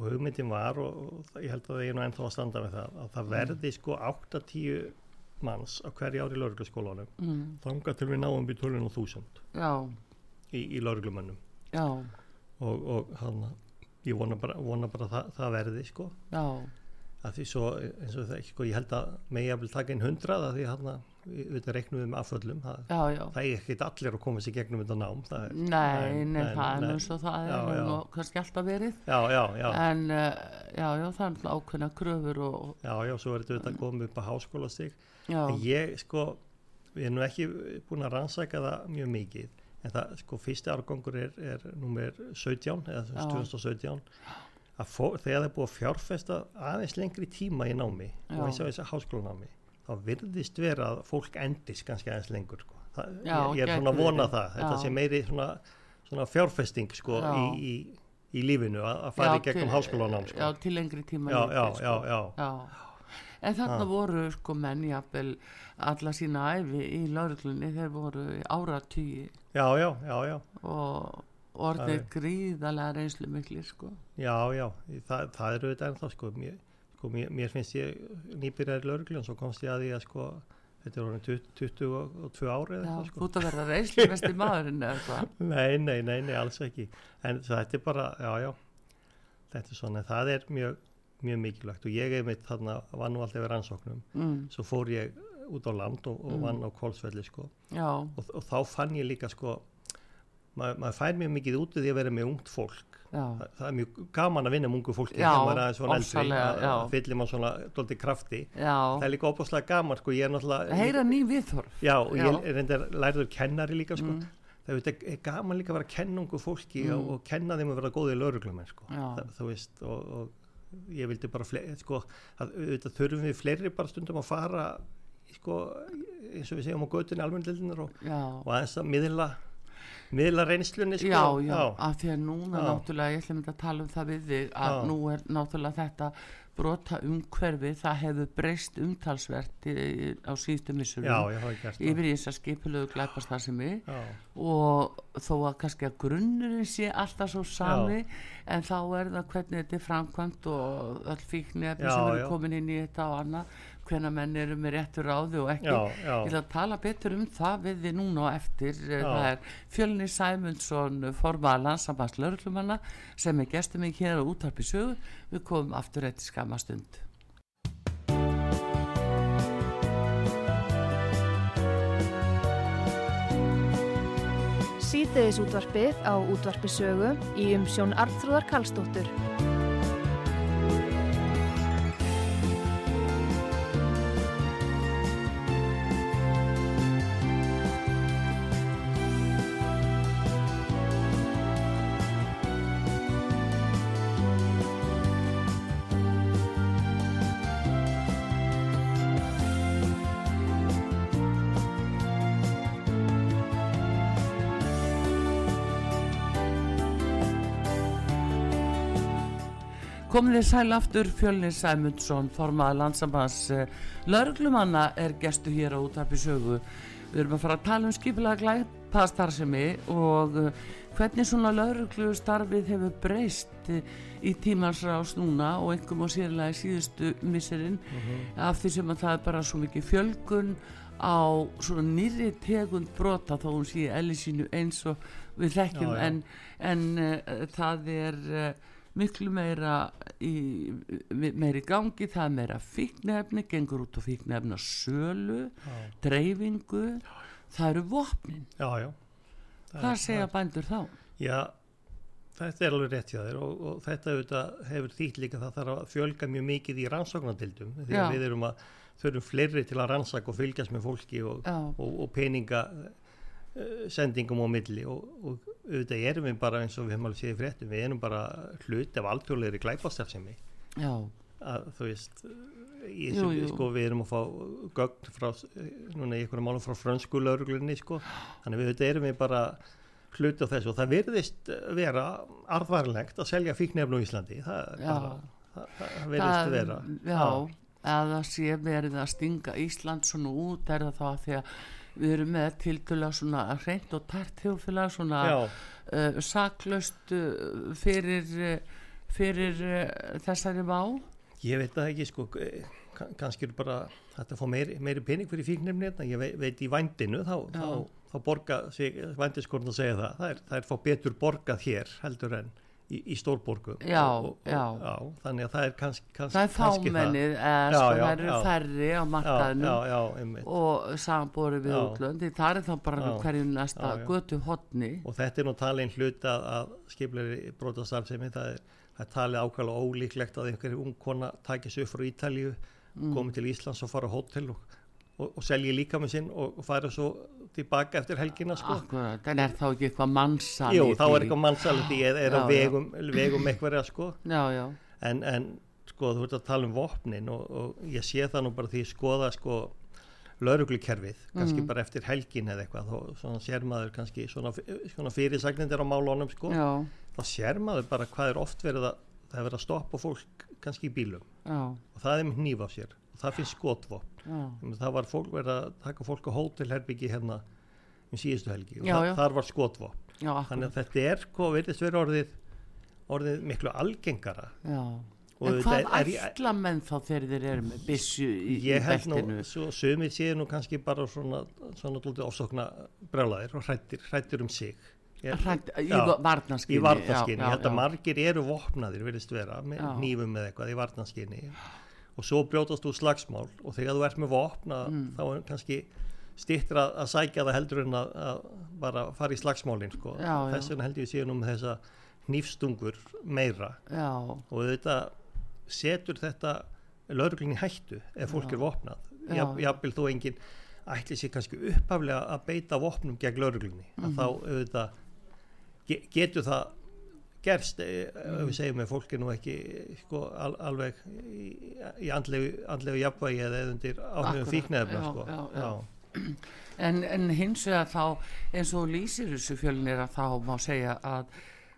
S2: og hugmyndin var og, og ég held að það er nú ennþá að standa með það, að það
S1: Mm.
S2: verði sko 80 manns á hverju ári í lögregluskólanum,
S1: mm,
S2: þanga til við náum við tölun og þúsund
S1: já,
S2: í, í lögreglumönnum.
S1: Já,
S2: og, og hann, ég vona bara, vona bara að það, það verði, sko,
S1: já.
S2: Að því svo eins og það, sko, ég held að megi að taka inn hundrað að því hann að við reiknum við með afföllum. Það,
S1: já, já.
S2: það er ekkert allir að koma sér gegnum þetta nám. Er,
S1: Nei,
S2: en-
S1: nei,
S2: en-
S1: það er eins og það
S2: Já,
S1: er nú kannski alltaf verið.
S2: Já, já, já,
S1: en uh, já, já, það er ákveðna kröfur og,
S2: já, já, svo er þetta komið upp á en ég sko við erum ekki búin að rannsaka það mjög mikið en það sko fyrsti árgangur er, er nummer 17 eða
S1: Já.
S2: 2017 að fó, þegar það er búið að fjárfesta aðeins lengri tíma í námi
S1: Já.
S2: og eins og þessi háskólanámi þá virðist vera að fólk endist kannski aðeins lengur sko. það,
S1: Já,
S2: ég, ég er svona að vona það þetta sé meiri svona, svona fjárfesting sko í, í, í lífinu að, fara í gegnum háskólanám sko.
S1: til lengri tíma
S2: já,
S1: sko.
S2: já, já,
S1: Já. En þarna voru sko menn jafnvel alla sína æfi í lauruglunni, þeir voru í áratugji
S2: já, já, já, já.
S1: og orðið
S2: Já.
S1: gríðarlega reynslu mikli sko.
S2: Já, já, það, það er auðvitað ennþá sko, mér, sko mér, mér finnst ég nýbyrjar í lauruglun, svo komst ég að því að sko, þetta er orðin 20 22 ári eða
S1: Já,
S2: eitthvað
S1: þú
S2: sko.
S1: ert að verða reynslu mesti maðurinn eða hvað.
S2: Nei, nei, nei, nei, alls ekki, en þetta er bara, já, já, þetta er svona, það er mjög, mjög mikilvægt og ég hef mitt þarna, var nú alltaf við rannsóknum,
S1: Mm,
S2: svo fór ég út á land og, og
S1: Mm.
S2: vann á Kolsvelli sko og, og þá fann ég líka sko, maður mað fær mjög mikið út því að vera með ungt fólk
S1: já,
S2: það, það er mjög gaman að vinna með ungu fólki þegar maður er aðeins svona eldri að- fyllir maður svona dóldi krafti það
S1: já.
S2: er líka óbúslega gaman sko, ég er náttúrulega
S1: Heyra ný viðþorf.
S2: já, og
S1: Já.
S2: ég reyndar lærður kennari líka sko.
S1: Mm.
S2: það er, gaman líka að vera að kenna ungu fólki
S1: Mm.
S2: og, og kenna þeim að vera góði lauruglumenn sko. Það, þú veist og, og ég vildi bara fle- sko, að, auðvitað þurfum við fleiri bara stundum að fara sko, eins og við segjum á götunni almennilinnar og,
S1: Já.
S2: og aðeins að miðla miðla reynslunni sko.
S1: Já, já, af því að núna
S2: Já.
S1: náttúrulega, ég ætlum að tala um það við þig að
S2: Já.
S1: nú er náttúrulega þetta brota umhverfi, það hefur breyst umtalsvert í, á síðustu missurum
S2: já,
S1: yfir í þess að skipulegu glæpast það. sem
S2: já,
S1: og þó að kannski að grunnurinn sé alltaf svo sami en þá er það hvernig þetta er framkvæmt og öll fíknefni
S2: Já,
S1: sem eru
S2: já.
S1: komin inn í þetta og annað hvenna menn eru með réttur ráði og ekki
S2: já, já.
S1: Ég ætla að tala betur um það við þið núna og eftir. Já.
S2: Já.
S1: Það er Fjölni Sæmundsson, formaða landsambands lauruglumanna sem er gestur mig hér á útarpi sögu. Við komum aftur eftir skamma stund.
S3: Síðdeðis útvarpið á útvarpi sögu í umsjón Arnþróðar Karlsdóttur.
S1: Komið þið sæl aftur, Fjölni Sæmundsson, formaða landsambands uh, lauruglumanna er gestur hér á útarpi sögu. Við erum að fara að tala um skipilega glæpastarfsemi og uh, hvernig svona lauruglu starfið hefur breyst uh, í tímans rás núna og einhverjum og sérlega í síðustu misserinn af því sem að það er bara svo mikið fjölgun á svona nýri tegund brota þó hún sé elli sínu eins og við þekkjum. En, en uh, það er uh, miklu meira í, meiri gangi, það er meira fíknefni, gengur út á fíknefna sölu,
S2: já,
S1: dreifingu það eru vopnin
S2: já, já. Það
S1: hvað
S2: er-
S1: segja bændur þá?
S2: Já, þetta er alveg rétt hjá þér og, og þetta auðvitað hefur þýtt líka það þarf að fjölga mjög mikið í rannsóknardildum því
S1: Já.
S2: að við erum að þurfum fleiri til að rannsaka og fylgjast með fólki og,
S1: Já,
S2: og, og peninga uh, sendingum á milli og auðvitað erum við bara eins og við hefum alveg séð í fréttum, við erum bara hluti af
S1: já,
S2: að þú veist í
S1: Jú, jú.
S2: sko, við erum að fá gögn frá, núna í einhverjum málum frá frönsku lauruglunni, sko, þannig við auðvitað erum við bara hluti á þessu og það virðist vera arðvarlegt að selja fíknefn á Íslandi. Það,
S1: já.
S2: bara, það, það virðist vera.
S1: já, að það sé verið að stinga Ísland svona út er það þá að því að við erum með tildulega svona reynd og tært þjóðfélag svona uh, saklaust uh, fyrir, uh, fyrir uh, þessari vá.
S2: Ég veit það ekki sko, eh, kann- kannski er bara þetta að fá meiri, meiri pening fyrir fíknefni hérna, ég veit, veit í vændinu þá, þá, þá borga sig, vændiskorn að segja það, það er, það er fá betur borgað hér heldur en í, í stórborgum.
S1: Já,
S2: og, og,
S1: já.
S2: já þannig að það er kannski, kannski
S1: það er fámennið
S2: Já,
S1: sko það eru færri á markaðinu og samanborið við útlönd það er þá bara hverju næsta götu hotni
S2: og þetta er nú talin hlut að, að skiplega brotastarfsemi það er, það er talið ákvæmlega ólíklegt að einhverju ung kona takis upp frá Ítalíu
S1: Mm.
S2: komi til Íslands og fara á hótel og, og, og selji líka með sinn og, og fara svo tilbaka eftir helgina sko.
S1: Akkurat, en er þá ekki eitthvað mannsal
S2: Jú, þá er eitthvað mannsalið því eða er á vegum, vegum eitthvað sko.
S1: Já, já,
S2: en, en sko þú ert að tala um vopnin og, og ég sé það nú bara því ég skoða sko lauruglukerfið, kannski
S1: Mm.
S2: bara eftir helgin eða eitthvað, þá svona sér maður kannski svona, svona fyrirsagnindir á málunum sko,
S1: já,
S2: þá sér maður bara hvað er oft verið að það er verið að stoppa fólk kannski í bílum.
S1: Já,
S2: og það er með hníf á sér það finnst skotvopn.
S1: Já,
S2: það var fólk verið að taka fólk á hótelherbyggi hérna um síðustu helgi og
S1: Já,
S2: það,
S1: já.
S2: þar var skotvopn.
S1: Já,
S2: þannig að þetta er sko verðist verið orðið orðið miklu algengara.
S1: En hvað
S2: er
S1: ætla menn þá þegar þeir eru með byssu í, í
S2: svo sumir séu nú kannski bara svona, svona dóldi ofsókna brjálæðir og hrættir, hrættir um sig. Ég,
S1: Hrædd, í
S2: já, ég held að margir eru vopnaðir virðist vera, með nýfum með eitthvað í varnaskinni og svo brjótast úr slagsmál og þegar þú ert með vopna
S1: Mm.
S2: þá er kannski stittir að, að sækja það heldur en að, að bara fara í slagsmálin sko.
S1: Já, já.
S2: þess vegna heldur ég nú með þessa hnífstungur meira
S1: já,
S2: og þetta setur þetta lauruglinni hættu ef fólk er vopnað
S1: Já.
S2: Jafnvel þó enginn ætli sér kannski upphaflega að beita vopnum gegn lauruglinni
S1: Mhm.
S2: að þá auðvitað ge getur það gerst eh, ef
S1: Mhm.
S2: við segjum að fólk er nú ekki sko, al alveg í, í andlegu, andlegu jafnvægi eða eða undir áhrifum fíknefna
S1: já,
S2: sko.
S1: já, já. En, en hins vegar þá eins og lýsir þessu fjölnir að þá má segja að,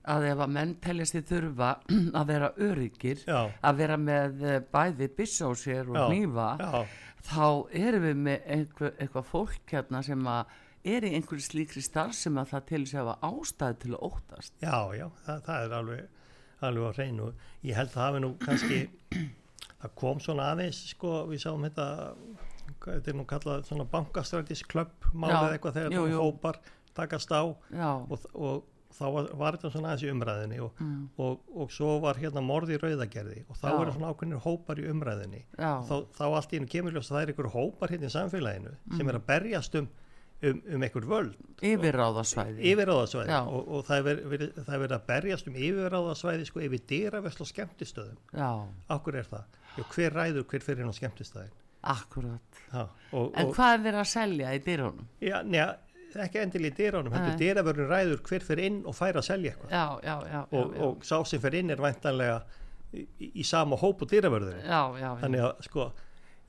S1: að ef að menn teljast þið þurfa að vera öryggir,
S2: Já.
S1: að vera með eh, bæði byssa á sér og
S2: Já,
S1: nýfa,
S2: já,
S1: þá erum við með einhver, eitthvað fólk hérna sem að er í einhverju slíkri starf sem að það til þess að hafa ástæði til að óttast.
S2: já, já það, það er alveg, alveg á hreinu ég held að það hafi nú kannski það kom svona aðeins sko, við sáum þetta þetta er nú kallað svona bankastrætisklöpp málið eitthvað þegar
S1: jú.
S2: hópar takast á
S1: Já,
S2: og, og þá var, var þetta svona aðeins í umræðinni og,
S1: Mm.
S2: og, og svo var hérna morði í rauðagerði og þá eru svona ákveðnir hópar í umræðinni þá, þá allt í einu kemur ljós að það er einhver hópar hérna í samfélaginu
S1: Mm.
S2: sem er að berjast um, um, um einhver völd
S1: yfirráðasvæði.
S2: yfirráðasvæði
S1: Já.
S2: og, og það er verið, verið, það er verið að berjast um yfirráðasvæði sko yfir dýravesl og skemmtistöðum
S1: Já,
S2: Akkur er það? Jú, hver ræður hver fyrir inn á skemmtistæðin?
S1: akkurat.
S2: Ha, og,
S1: En
S2: og,
S1: hvað er verið að selja í dyrunum?
S2: já, neða, ekki endilega í dýránum, heldur
S1: Nei.
S2: dýravörun ræður hver fyrir inn og fær að selja eitthvað.
S1: Já, já, já, já,
S2: Og,
S1: já.
S2: og sá sem fyrir inn er væntanlega í, í, sama hóp og dýravörðurinn.
S1: já, já, já.
S2: Þannig að sko,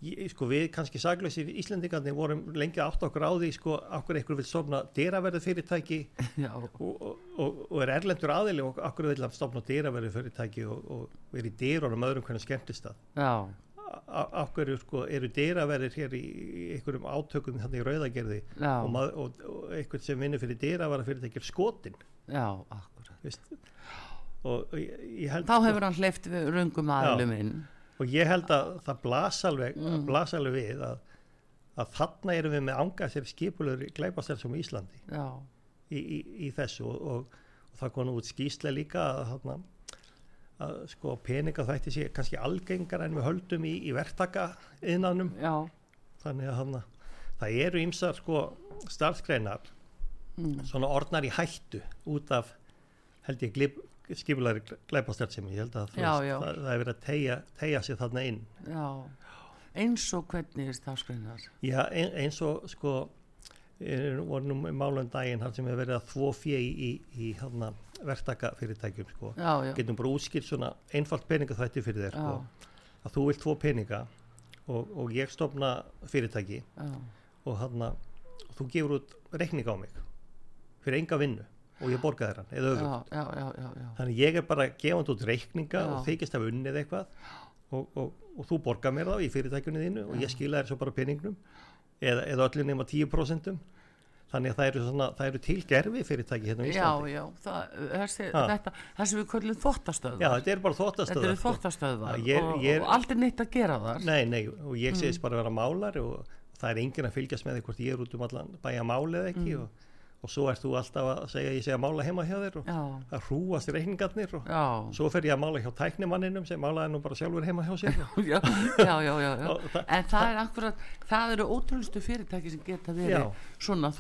S2: ég, sko við kannski saglösir Íslendingarnir vorum lengi átt okkur á því sko, okkur einhver vil stofna dýraverðu fyrirtæki og, og, og, og er erlendur aðili og okkur vil stofna dýraverðu fyrirtæki og, og verið í dýrunum öðrum hvernig skemmtist það. okkur sko, eru dýraverðir hér í, í einhverjum átökum þannig í rauðagerði mað, og, einhvern sem vinnur fyrir dýravara fyrirtæki er skotin
S1: já, akkurat.
S2: veist? og, ég, ég held
S1: Þá hefur hann hleyft við röngum aðlum inn.
S2: Og ég held að það blasa alveg,
S1: Mm.
S2: blasa alveg við að, að þarna erum við með anga sér skipulur glæpastelsum í Íslandi. Í, í, í þessu og, og, og það kom nú út skýsla líka að, þarna, að sko peninga þætti sé kannski algengar en við höldum í, í verktaka innanum
S1: já,
S2: þannig að það eru ýmsar sko starfskreinar
S1: mm,
S2: svona orðnar í hættu út af held ég skipulari glæpastarfsemi, ég held að
S1: Já,
S2: veist,
S1: já.
S2: Það, það er verið að tegja, tegja sig þarna inn
S1: já. Eins og hvernig er stafskreinar?
S2: Já, ein, eins og sko voru nú málum daginn þar sem er verið að þvó fjö í, í, í hana, verktaka fyrirtækjum sko. Getum bara útskilt svona einfalt peningaþvætti fyrir þér sko. að þú vilt tvo peninga og, og ég stofna fyrirtæki
S1: já,
S2: og hann og þú gefur út reikning á mig fyrir enga vinnu og ég borga þér hann eða
S1: já, já, já, já, já.
S2: Þannig ég er bara gefandi út reikninga
S1: Já.
S2: og þykist af unnið eitthvað og, og, og þú borgar mér þá í fyrirtækjunni þínu og ég skila þér svo bara peningnum eða, eða öllu nema 10% þannig að það eru, svona, það eru til gerfi fyrirtæki hérna
S1: Já,
S2: Íslandi.
S1: já, það, þessi, þetta, þessi við köllum þvottastöð.
S2: Já, þetta er bara
S1: Þetta
S2: þóttastöðar.
S1: eru þvottastöðvar
S2: Já, ég-
S1: og,
S2: ég-
S1: og aldrei neitt að gera þar.
S2: Nei, nei, og ég
S1: Mm.
S2: segist bara að vera málar og það er enginn að fylgjast með því hvort ég er út um allan bæja máli eða ekki
S1: Mm.
S2: og, og svo ert þú alltaf að segja ég segja mála heima hjá þér og það hrúast reikningarnir og
S1: já,
S2: svo fer ég að mála hjá tæknimanninum sem málaði nú bara sjálfur heima hjá sér.
S1: Já, já, já, já,
S2: það-
S1: en það er akkurat það eru ótrúlustu fyrirtæki sem geta verið svona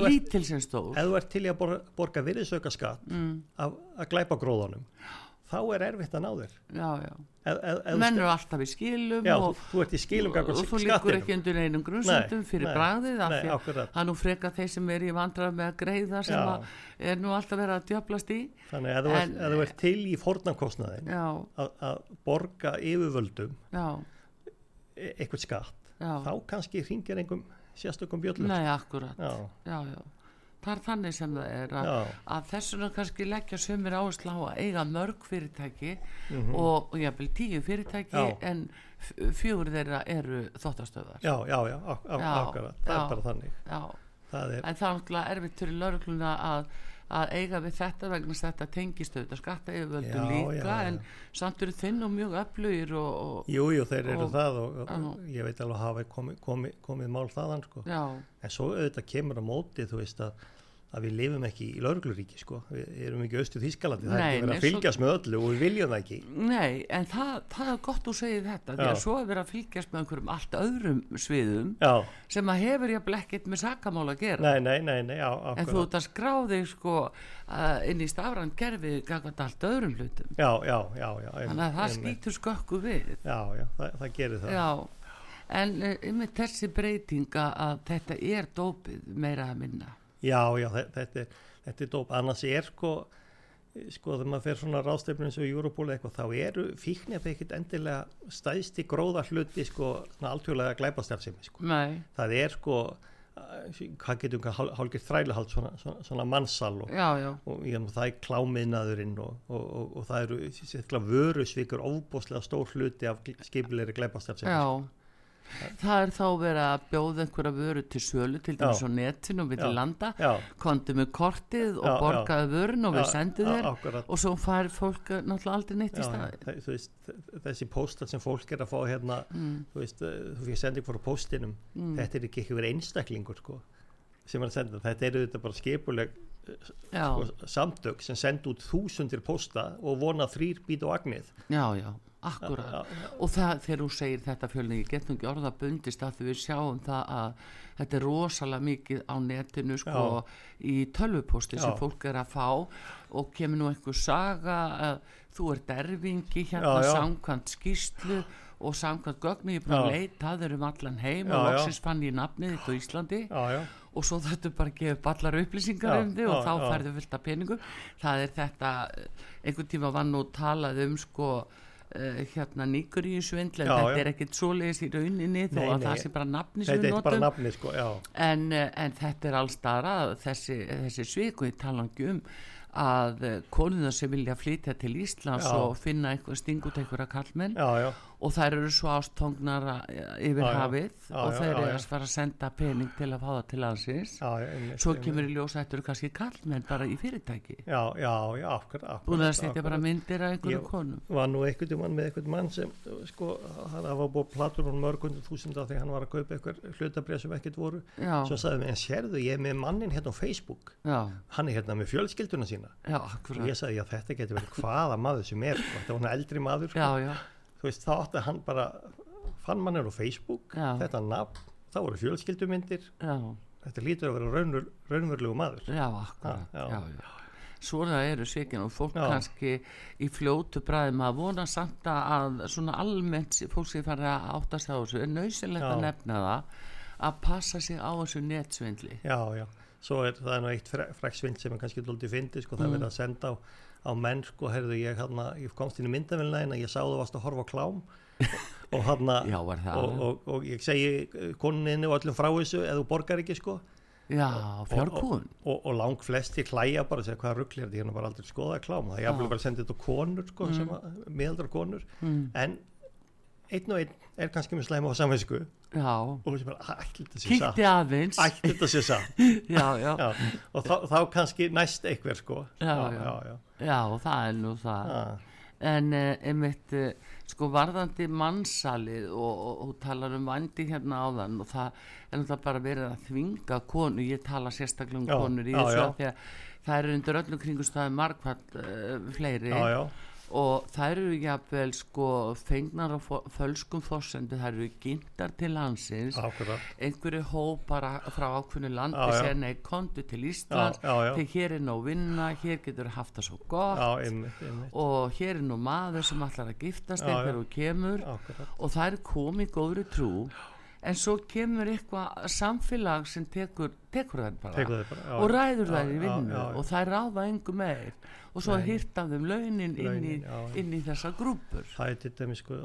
S2: ert-
S1: lítil sem stór.
S2: ef þú ert til að borga, borga virðisauka skatt
S1: mm,
S2: af að glæpa gróðanum þá er erfitt að ná þér.
S1: Já, já.
S2: Ef, ef, ef,
S1: menn eru alltaf í skilum
S2: já,
S1: og,
S2: þú, þú ert í skilum
S1: og þú líkur ekki undir einum grunnsöndum fyrir
S2: nei,
S1: bragðið af því að er nú freka þeir sem er í vandrað með að greiða sem að er nú alltaf verið að djöflast í.
S2: Þannig að ef þú ert-
S1: En-
S2: þú ert til í fórnarkostnaðin
S1: já,
S2: að, borga yfirvöldum
S1: já,
S2: e- eitthvað skatt. Þá kannski ringir einhverjum sérstökum bjöllum.
S1: Nei, akkurat.
S2: Já,
S1: já, já, það er þannig sem það er að, að þessuna kannski leggja sömur áherslu á að eiga mörg fyrirtæki
S2: mhm.
S1: og, og jafnvel tíu fyrirtæki
S2: Já.
S1: en fjögur þeirra eru þóttastöðar
S2: já, já, já,
S1: Já,
S2: akkurat. Það er bara þannig. það er,
S1: en það er náttúrulega erfitt fyrir laurugluna að, að eiga við þetta vegna þetta tengist auðvitað skatta yfirvöldum líka
S2: já, já.
S1: en samt eru þinn og mjög öflugir og, og
S2: jú, jú, þeir eru
S1: og-
S2: það og, og
S1: Já.
S2: ég veit alveg hafa komið, komið, komið mál þaðan sko. en svo auðvitað kemur á móti þú veist að að við lifum ekki í laurugluríki sko. við erum ekki austu Þískalandi það er ekki verið að fylgjast með öllu og við viljum það ekki.
S1: Nei, en það, það er gott þú segir þetta, því að svo er verið að fylgjast með einhverjum allt öðrum sviðum
S2: já,
S1: sem að hefur jafnvel ekkert með sakamál að gera.
S2: Nei, nei, nei, nei já,
S1: en þú ert að skrá þig sko inn í stafran gerfi gagvart allt öðrum hlutum.
S2: Já, já, já, já
S1: þannig að það
S2: einmitt.
S1: skýtur skökku við.
S2: Já, já, það, það gerir það.
S1: Já en með þessi breytinga að þetta er dópið meira að minna
S2: Já, já, þe- þetta er, þetta er dóp, annars er sko, sko þegar maður fer svona ráðstefnum eins og Europol eitthvað, þá eru fíknef ekkit endilega stæðsti gróða hluti sko, svona alþjóðlega glæpastarfsemi sko.
S1: nei,
S2: Það er sko, hvað getum við hálfgeitt þrælihald, svona, svona, svona mannsal og,
S1: já, já
S2: og ég, það er klámiðnaðurinn og, og, og, og það eru vörusvíkur ofbóðslega stór hluti af skipilegri glæpastarfsemi.
S1: Já, það er þá verið að bjóða einhverja vöru til sölu til dæmis á netinu og við til landa. Kontu með kortið og
S2: Já,
S1: borgaði vörun og við
S2: já,
S1: þér.
S2: akkurat.
S1: og svo fær fólk eh, náttúrulega aldrei neitt í staði
S2: veist, þessi póstar sem fólk er að fá hérna,
S1: mm,
S2: þú veist, eh, þú fyrir sending frá póstinum,
S1: mm,
S2: þetta er ekki eitthvað einstaklingur sko, sem er að senda, þetta eru þetta bara skipuleg
S1: já,
S2: sko, samtök sem senda út þúsundir pósta og vona þrýr být og agnið.
S1: já, já, akkurat
S2: Já,
S1: og það þegar þú segir þetta fjölni ég get nú ekki orða bundist að við sjáum það að þetta er rosalega mikið á netinu sko í tölvuposti sem
S2: Já.
S1: fólk er að fá og kemur nú einhver saga að þú ert erfingi hérna
S2: Já, já.
S1: samkvæmt skýslu og samkvæmt gögnu, ég er búin að
S2: Já.
S1: leita þau um allan heim
S2: Já,
S1: og
S2: já.
S1: loksins fann ég nafnið þitt á Íslandi
S2: Já, já,
S1: og svo þetta bara að gefa upp allar upplýsingar
S2: Já,
S1: um þig og
S2: já,
S1: þá
S2: já.
S1: færðu fullt af peningum það er þetta, einhvern tíma var nú talað um sko uh, hérna nýgur í svindl en
S2: Já,
S1: þetta er ekkit svoleiðis í rauninni þó að það sé bara nafni sem
S2: þetta
S1: við
S2: er bara
S1: notum.
S2: nafnið sko, já,
S1: en, eh, en þetta er allstara þessi, þessi sviku í talangi um að konuna sem vilja flytja til Íslands
S2: Já.
S1: og finna einhver sting út einhverja kallmenn
S2: já, já,
S1: og þær eru svo ástfóngnar yfir
S2: Já, já.
S1: hafið.
S2: Já,
S1: og
S2: já, já,
S1: eru að fara að senda pening til að fá það til
S2: einmitt,
S1: svo kemur í ljós að þetta eru kannski kallmenn bara í fyrirtæki.
S2: Já, já, já, akkur, akkur.
S1: búin að setja bara myndir af einhverju
S2: Ég-
S1: konum.
S2: var nú einhvern mann með einhvern mann sem sko, hann var búið platur hún mörg hundur þúsunda því hann var að kaupa einhver hlutabrið sem ekkert voru.
S1: Já,
S2: svo sagði mér, en sérðu, ég er með mannin hérna á Facebook.
S1: Já,
S2: hann er hérna með fjölskylduna sína.
S1: Já,
S2: og
S1: akkurat.
S2: Ég sagði, já þetta getur verið hvaða maður sem er þetta var hann eldri maður sko. Þú veist, þá átti hann bara fann mannir á Facebook,
S1: Já.
S2: þetta nafn þá voru fjölskyldumyndir.
S1: Já,
S2: þetta lítur að vera raunver, raunverulegu maður.
S1: Já, akkurat.
S2: Já,
S1: já, svona eru svikin og fólk
S2: Já.
S1: kannski í fljótu bræði maður vona samt að svona almennt fólk sem fara að átta sig á þessu. Er nöysilegt að
S2: Já.
S1: nefna það að passa sig á þessu netsvindli?
S2: Já, já, svo er það nú eitt freksvind sem er kannski dóldi fyndi sko, það
S1: Mm.
S2: er verið að senda á, á menn sko, heyrðu ég hérna, ég komst inn í myndavélina en ég sá þú varst að horfa á klám. Og hérna
S1: það.
S2: og, og, og ég segi koninni og öllum frá þessu eða þú borgar ekki sko.
S1: Já, fjárkúun
S2: og, og lang flesti hlæja bara og segja hvað rugglir þetta, ég hef bara aldrei skoðað klám það er jafnvel bara senda þetta konur sko, sem að, miðaldra konur.
S1: Mm.
S2: en einn og einn er kannski með slæma á samvinsku
S1: já,
S2: og
S1: kíkti aðeins.
S2: Ætli þetta sé satt?
S1: Já, já,
S2: já, og þá, þá kannski næst eitthvað sko.
S1: Já,
S2: já,
S1: já.
S2: já,
S1: það er nú það.
S2: Ah,
S1: en uh, einmitt uh, sko varðandi mannsalið og, og, og talar um vandi hérna áðan og það er náttúrulega bara verið að þvinga konu, ég tala sérstaklega um konur í þessu af því að það eru undir öllum kringustæðum margfall uh, fleiri.
S2: Já, já,
S1: og þær eru jafnvel sko fengnar á fölskum fórsendu þær eru gintar til landsins.
S2: Akkurat.
S1: Einhverju hópar frá ákveðnu landi
S2: já.
S1: segja nei, kontu til
S2: já, já.
S1: þegar hér er nóg vinna, hér getur haft það svo gott.
S2: Já, einmitt, einmitt.
S1: Og hér er nú maður sem ætlar að giftast þegar þú kemur.
S2: Akkurat,
S1: og það er komið góðri trú en svo kemur eitthvað samfélag sem tekur, tekur þær bara.
S2: Tekur bara já,
S1: og ræður þær í vinnu.
S2: já, já.
S1: og þær ráða engu meir. Og svo
S2: Nei.
S1: hýrt af þeim launin, inn, í,
S2: Launin,
S1: inn í þessa grúpur.
S2: Það er til dæmis sko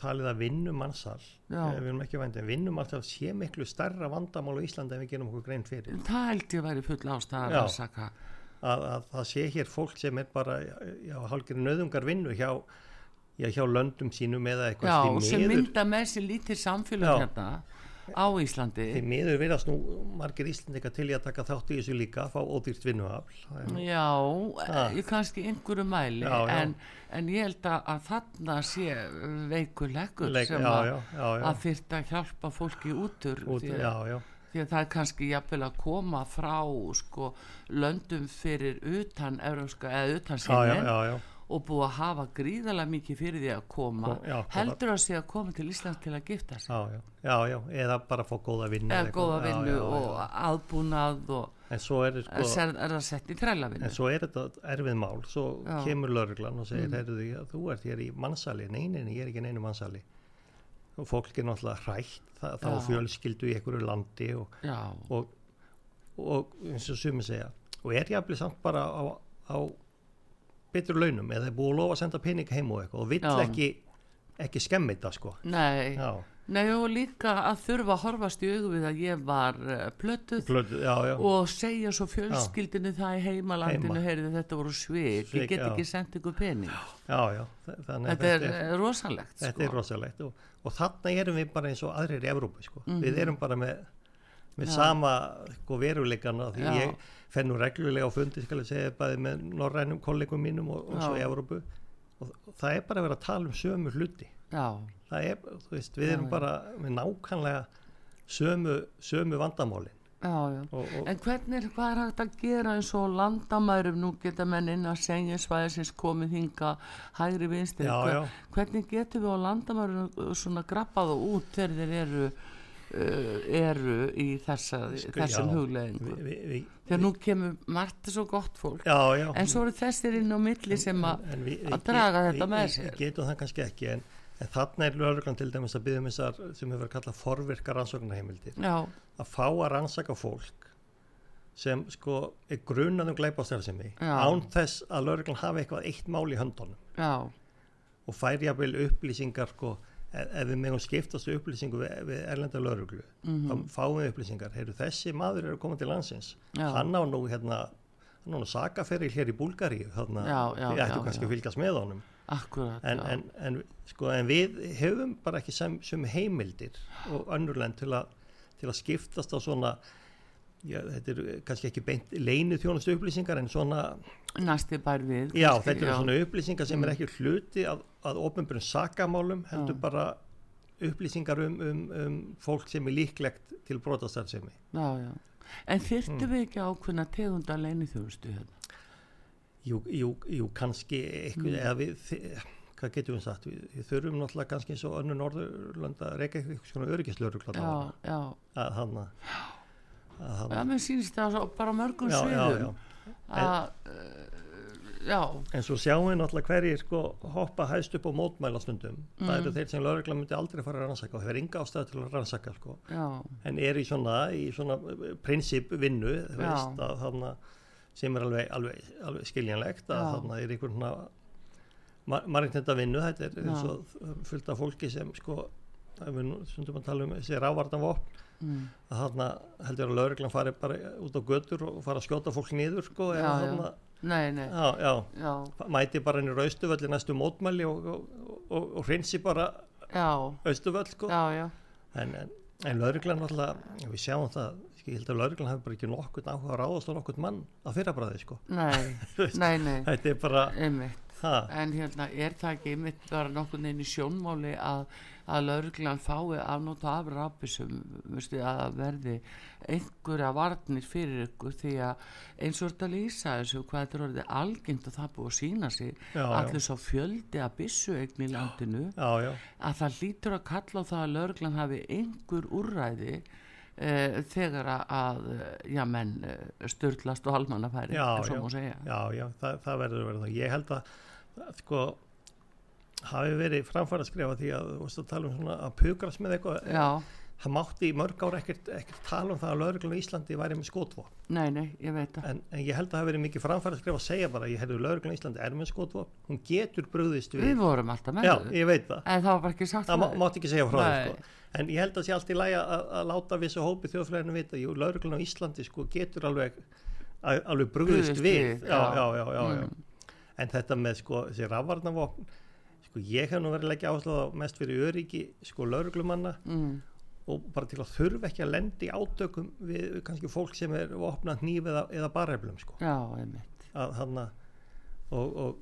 S2: talið að vinnumansal
S1: Já.
S2: við erum ekki vændi, en vinnumansal sé miklu starra vandamál á Íslandi en við gerum okkur grein fyrir.
S1: Það held ég væri full ástæða að
S2: að, að það sé hér fólk sem er bara já, hálfgerði nöðungar vinnu hjá, já, hjá löndum sínum eða eitthvað
S1: Já, sem
S2: miður,
S1: mynda með sér lítið samfélag hérna á Íslandi
S2: því miður virðast nú margir Íslandika til að taka þátt í þessu líka fá ódýrt vinnuafl
S1: Já,
S2: Ah.
S1: í kannski einhverju mæli
S2: Já, já.
S1: En, en ég held að, þarna sé veikur leggur
S2: Leik-
S1: sem
S2: já,
S1: að,
S2: já.
S1: að hjálpa fólki út úr
S2: Út,
S1: því, að, því að það er kannski jafnvel að koma frá sko, löndum fyrir utan eða utan sinni. Og búið að hafa gríðarlega mikið fyrir því að koma.
S2: Kom- já,
S1: heldur að sé að koma til Íslands til að gifta sig.
S2: Já, já, já, já, eða bara fá góða vinnu
S1: eða góða vinnu og aðbúnað og
S2: En svo er,
S1: er,
S2: sko,
S1: er það sett í þrælavinnu.
S2: En svo er þetta erfið mál, svo kemur lauruglan og segir, heyrðu því að þú ert hér í mannsali, nei, nei, nei, ég er ekki neinu mannsali. Og fólk er náttúrulega hrætt, það, þá fjölskyldu í einhverju landi og,
S1: Já,
S2: og, og eins og sumi segja, og er jafnvel samt bara á, á betur launum, eða er búið að lofa að senda pening heim og eitthvað og vill
S1: Já.
S2: ekki, ekki skemmi þetta, sko.
S1: nei
S2: Já,
S1: Nei og líka að þurfa að horfast í augu við að ég var uh, plötuð
S2: Blödu, já, já,
S1: og segja svo fjölskyldinu það í heimalandinu
S2: Heima.
S1: þetta voru Svik, ég get
S2: já.
S1: ekki sendt ykkur pening
S2: já, já,
S1: þetta er eh, rosalegt
S2: Þetta
S1: sko.
S2: er rosalegt og, og þarna erum við bara eins og aðrir í Evrópu sko.
S1: Mhm.
S2: við erum bara með, með
S1: Já.
S2: sama sko, veruleikana því
S1: Já.
S2: ég fer nú reglulega á fundi skal ég segja bæði með norrænum kollegum mínum og, og svo í
S1: Já.
S2: Evrópu. Og, það er bara að vera að tala um sömu hluti.
S1: Já,
S2: það er, veist, við
S1: Já,
S2: erum bara með nákvæmlega sömu, sömu vandamálin.
S1: Já, já.
S2: Og, og
S1: En hvernig, er- hvað er hægt að gera eins og landamærum, nú geta menn inn að segja svæðisins komið hinga hægri vinstri,
S2: Já,
S1: Hver- hvernig getum við á landamærum svona grappað og út þegar þeir eru eru í þessa,
S2: Sko,
S1: þessum
S2: já,
S1: hugleðingu
S2: við, við, við,
S1: þegar nú kemur margt svo gott fólk
S2: já, já.
S1: en svo eru þessir inn á milli sem að draga
S2: get-
S1: þetta
S2: við-
S1: með sér.
S2: Við getum það kannski ekki en, en þarna er lögreglan til dæmis að byggja um þessar sem hefur verið kallað forvirka rannsóknarheimildir. Að fá að rannsaka fólk sem sko er grunað um glæpastærðsemi
S1: Já.
S2: án þess að lögreglan hafi eitthvað eitt mál í höndunum.
S1: Já,
S2: og fær jafnvel upplýsingar sko ef, við megum skiptast upplýsingu við, við erlenda lögreglu
S1: Mhm.
S2: þá fáum við upplýsingar, heyrðu þessi maður er að koma til landsins.
S1: Já.
S2: hann á nú hérna hann á nú sakaferil hér í Búlgaríu þarna,
S1: Já, já,
S2: við ættum kannski að fylgjast með honum.
S1: Akkurat
S2: en, en, en, sko, en við hefum bara ekki sem, sem heimildir og önnurlend til, að- til að skiptast á svona já, þetta er kannski ekki beint leinu þjónustu upplýsingar en svona
S1: næsti bær við
S2: já,
S1: kannski,
S2: þetta eru svona upplýsingar sem
S1: Mm.
S2: er ekki hluti að, að ofnbjörn sakamálum heldur
S1: Já.
S2: bara upplýsingar um, um, um fólk sem er líklegt til brotastarfsemi
S1: já, já. en þyrftum
S2: Mm.
S1: við ekki ákveðna tegunda leini þjónustu hérna
S2: jú, jú, jú, kannski eitthvað,
S1: Mm.
S2: eða við þi- hvað getum við sagt, við, við þurfum náttúrulega kannski eins og önnur norðurlanda reyka eitthvað svona öryggislörugla
S1: já, já,
S2: að hann að
S1: já,
S2: hann
S1: mér sýnist það bara mörgum sviðum að uh, já,
S2: en svo sjáum við náttúrulega hverjir sko hoppa hæst upp á mótmæla stundum. Það
S1: Mm.
S2: eru þeir sem lögregla myndi aldrei fara að rannsaka og hefur enga ástæðu til að rannsaka sko. en er í svona, í svona prinsip vinnu þú
S1: Já.
S2: veist, að, þarna, sem er alveg, alveg, alveg skiljanlegt að þarna er einhvern svona margintenda vinnu þetta er eins og fullt af fólki sem sko ef við nú stundum að tala um þessi rávartanvopn
S1: mm,
S2: að þarna heldur að lögreglan fari bara út á götur og fara að skjóta fólk niður sko,
S1: Já,
S2: þarna,
S1: nei, nei.
S2: Já, já,
S1: já,
S2: mæti bara inn í raustuvöldi næstu mótmæli og, og, og, og hreinsi bara
S1: já,
S2: austuvöll sko. en, en, en lögreglan alltaf, við sjáum það ég held að lauruglan hafi bara ekki nokkurn áhuga að ráðast á nokkurn mann á fyrrabræði sko.
S1: nei, nei, nei.
S2: þetta er bara
S1: einmitt. En hérna, er það ekki einmitt bara nokkurn veginn í sjónmáli að, að lauruglan fái afnóta af veistu, að verði einhverja varnir fyrir ykkur því að eins og þetta lýsa þessu hvað þetta er orðið algengt og það búið að sína sig
S2: Já, já.
S1: allir svo fjöldi að bissuegn í landinu
S2: já, já,
S1: að það lítur að kalla á það að lauruglan hafi einhver úrræði uh, þegar að, eh, já, menn störtlast og halmannafæri,
S2: já,
S1: svo
S2: já,
S1: má segja.
S2: Já, já það, það verður vera það. Ég held að sko hafi verið framfæra að skrifa því að að tala um svona að pukrast með eitthvað.
S1: Já,
S2: það mátti í mörg ára ekkert, ekkert tala um það að lauruglan í Íslandi væri með skotvopn.
S1: Nei, nei, ég veit það.
S2: En, en ég held að það hafi verið mikið framfæra að skrifa að segja bara ég hefði lauruglan í Íslandi er með skotvopn. Hún getur brugðist við.
S1: Við vorum alltaf með
S2: já, ég veit það.
S1: En það var bara ekki sagt
S2: það má, mátti ekki segja frá
S1: Nei.
S2: sko. en ég held að sé allt í lægi að, að láta vissu hópi þjóðfræðinu vita, jú, lauruglan á Íslandi sko, getur alveg að- alveg Brugðist við, já,
S1: já,
S2: já.
S1: Mm.
S2: en þetta með sko, þessi rafvarnavopn sko, ég hef nú verið að leggja áherslu á mest fyrir öryggi sko, lauruglumanna
S1: mm.
S2: og bara til að þurfa ekki að lendi átökum við kannski fólk sem er opnað hníf eða, eða barheflum sko.
S1: já,
S2: að hann og, og,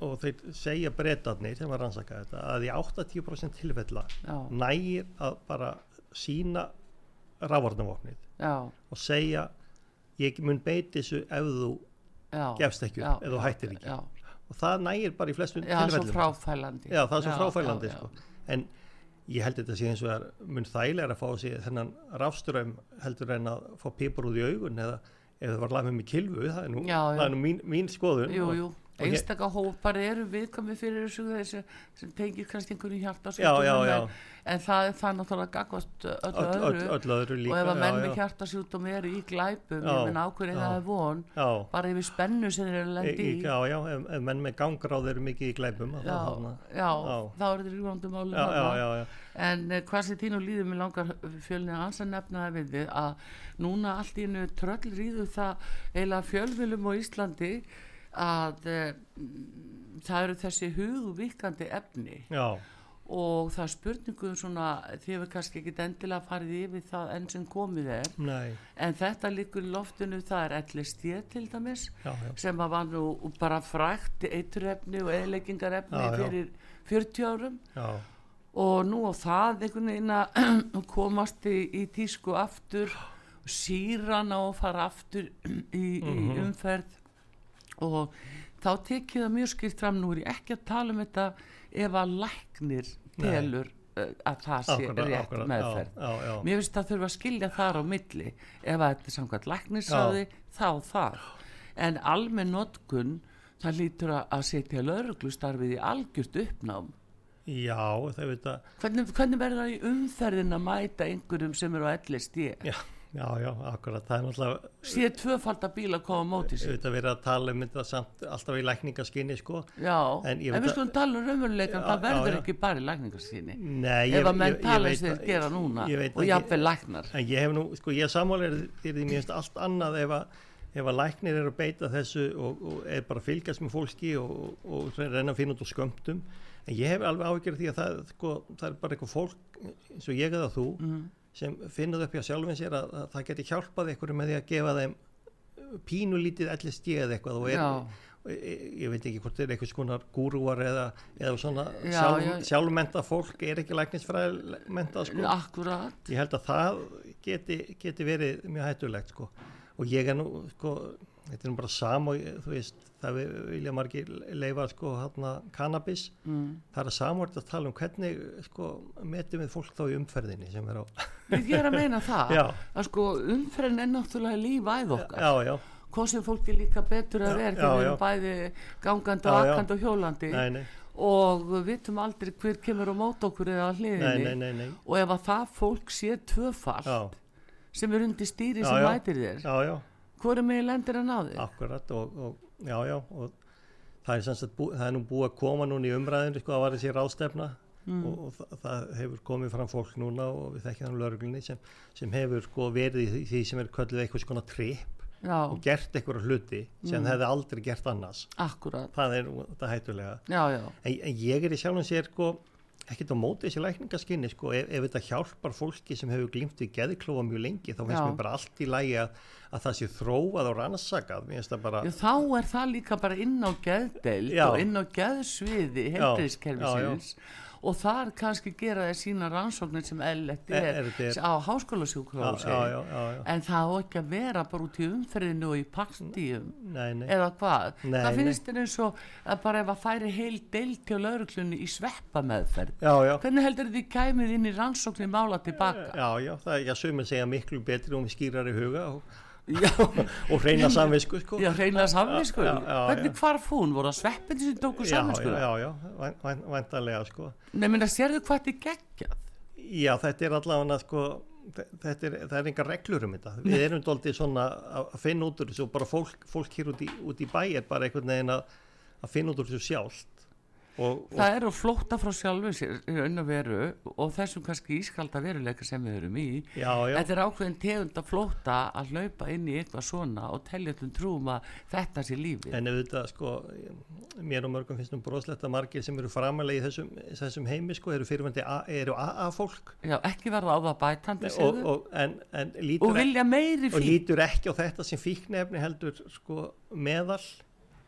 S2: og þeir segja breytarnir sem var rannsaka þetta að í 80% tilfella
S1: já,
S2: nægir að bara sína rafvarnavopnið
S1: já,
S2: og segja ég mun beiti þessu ef þú
S1: já.
S2: gefst ekki upp, ef þú hættir ekki.
S1: Já,
S2: og það nægir bara í flestum
S1: já, svo
S2: tilfellum
S1: fráfælandi
S2: já, það er svo
S1: Já,
S2: fráfælandi
S1: já,
S2: sko. en ég held þetta sé eins og er mun þægilega að fá sér þennan rafström heldur en að fá pipur út í augun eða ef það var lafið með kilvu það er nú. Það er nú mín, mín skoðun
S1: jú,
S2: og-
S1: jú,
S2: og ég-
S1: einstaka hópar eru viðkomið fyrir þessu þessu sem tengir kannski einhverju hjarta
S2: Já, já, já.
S1: en, en það er það náttúrulega gagvast öllu
S2: öll, öll, öll öðru líka
S1: og ef að menn með
S2: já,
S1: hjartasjúkdóm eru í glæpum ég menn ákveðin það er von? Bara yfir spennu sem þeir eru lendi
S2: í,
S1: í
S2: já, já, ef, ef menn með gangráð eru mikið í glæpum
S1: já, já, þá er
S2: já, já,
S1: þarna.
S2: já, já,
S1: En eh, hvað sem þínu líður mér langar fjölni að hans að nefna það við að núna allt í hennu tröll ríður það eiginlega fjölvilum á Íslandi að e, það eru þessi hugvíkandi efni.
S2: Já,
S1: og það er spurningu um svona þið hefur kannski ekki endilega farið yfir það enn sem komið er.
S2: Nei,
S1: en þetta líkur loftinu það er LSD til dæmis
S2: já, já,
S1: sem að var nú bara frækt eiturefni og
S2: já.
S1: fyrir 40 árum.
S2: Já,
S1: og nú á það einhvern veginn að komast í, í tísku aftur síran á að fara aftur í, í
S2: Mhm.
S1: umferð og þá tekið það mjög skilt fram nú er ég ekki að tala um þetta ef að læknir
S2: Nei.
S1: telur uh, að það sé
S2: Akkúrat,
S1: rétt
S2: akkúrat,
S1: meðferð
S2: já, já, já.
S1: mér finnst að þurfa að skilja þar á milli ef að þetta er samkvæmt læknisráði þá það en almenn notkun það lítur að, setja lauruglustarfið í algjört uppnám
S2: já, það veit að
S1: Hvernig, verður það í umferðin að mæta einhverjum sem eru á LSD?
S2: já, já, já, akkurat, það er náttúrulega
S1: Sér tvöfaldar bíl að koma á móti sér.
S2: auðvitað verið að tala um þetta samt alltaf í lækningaskinni sko
S1: Já,
S2: En
S1: en,
S2: ég
S1: við
S2: veit að-
S1: skulum tala um raunveruleikan, það verður
S2: já,
S1: ekki bara í lækningarsýni.
S2: Nei,
S1: Ef að menn
S2: ég- ég
S1: tala
S2: veit að-
S1: þeir gera núna
S2: ég veit
S1: og
S2: að
S1: jafnvel læknar.
S2: En ég hef nú, sko, ég sammálega er því finnst allt annað ef að, ef að læknir er að beita þessu og, og er bara að fylgjast með fólki og, og, og reyna að finna út úr skömmtum. En ég hef alveg áhyggjur því að það, sko, það er bara eitthvað fólk eins og ég eða þú
S1: Mm.
S2: Sem finnur upp hjá sjálfum sér að, að það geti hjálpað einhverju með því að gefa þeim pínulítið ég eða eitthvað og er, ég, ég veit ekki hvort er eitthvað skonar gúrúar eða, eða svona
S1: Já,
S2: sjálf,
S1: já.
S2: sjálfmenta fólk er ekki læknisfræði menta sko
S1: akkurat.
S2: ég held að það geti, geti verið mjög hættulegt sko. og ég er nú sko, þetta er nú bara sam og þú veist, það vil- vilja margir leifa sko hérna kannabis.
S1: Mm.
S2: það er samvort að tala um hvernig sko metum við fólk þá í umferðinni sem er á
S1: Ég er að meina það,
S2: Já.
S1: að sko umferðin er náttúrulega lífæð okkar.
S2: já, já,
S1: Hvað sem fólki líka betur að þegar við erum bæði gangandi og akkandi og hjólandi.
S2: Nei, nei,
S1: og við vitum aldrei hver kemur á mót okkur eða hliðinni.
S2: Nei, nei, nei.
S1: og ef að það fólk sé tvöfalt sem er undir stýri sem mætir þér
S2: já, já,
S1: hvori megin lendir að ná þig?
S2: Akkurat og, og já, já og það er, bú, það er nú búið að koma núna í umræðinu sko að var þessi ráðstefna
S1: Mm.
S2: og, og það, það hefur komið fram fólk núna og við þekkjum hann lögreglunni sem, sem hefur sko verið í því, því sem er kölluð eitthvað skona tripp
S1: já,
S2: og gert eitthvað hluti sem
S1: Mm.
S2: hefði aldrei gert annars.
S1: Akkurat.
S2: Það er þetta hættulega.
S1: Já, já,
S2: en, en ég er í sjálfum sér sko ekkert á móti þessi lækningaskinni sko, ef, ef þetta hjálpar fólki sem hefur glimt við geðklófa mjög lengi þá finnst mér bara allt í lægi að, að það sé þróað og rannsakað. Bara
S1: Já, þá er það líka bara inn á geðdeild
S2: Já.
S1: og inn á geðsviði heilbriðskerfisins og þar kannski gera þeir sína rannsóknir sem eðlilegt
S2: Er-
S1: er,
S2: er
S1: á
S2: já.
S1: en það á ekki að vera bara út í umferðinu og í partíum
S2: Nei, nei.
S1: eða hvað
S2: Nei,
S1: það finnst þér eins og að bara ef að færi heil deild til lauruglunni í sveppameðferð
S2: já, já.
S1: hvernig heldur þið kæmið inn í rannsóknir mála tilbaka
S2: Já, já, það er, já, sumir segja miklu betri og með skýrari huga og,
S1: já,
S2: og reyna samvisku, sko.
S1: já reyna samvisku hvernig hvarf hún, voru það sveppindi sem tóku samvisku
S2: já, já, já, væn- væn- væntanlega, sko.
S1: Nei, minna, sérðu hvað þetta er geggjað?
S2: Já, þetta er allavega, sko, þe- þetta er, það er enga reglur um þetta. Við erum doldið svona að að finna út úr þessu og bara fólk, fólk hér út í, út í bæ er bara einhvern veginn að, að finna út úr þessu sjálft. Og, og,
S1: Það eru flótta frá sjálfu og veru og þessum kannski ískalda veruleika sem við erum í.
S2: já, já,
S1: Þetta er ákveðin tegund að flótta að hlaupa inn í eitthvað svona og telja öllum trúum að þetta sé lífið.
S2: en auðvitað, sko, mér og mörgum finnst nú broslegt að margir sem eru framalega í þessum, þessum heimi, sko, eru fyrirvændi, eru AA fólk
S1: Já, ekki verða á það bætandi
S2: og, og, en, en
S1: Og,
S2: ekki,
S1: vilja meiri
S2: og
S1: fík.
S2: lítur ekki á þetta sem fíknefni heldur, sko, meðal.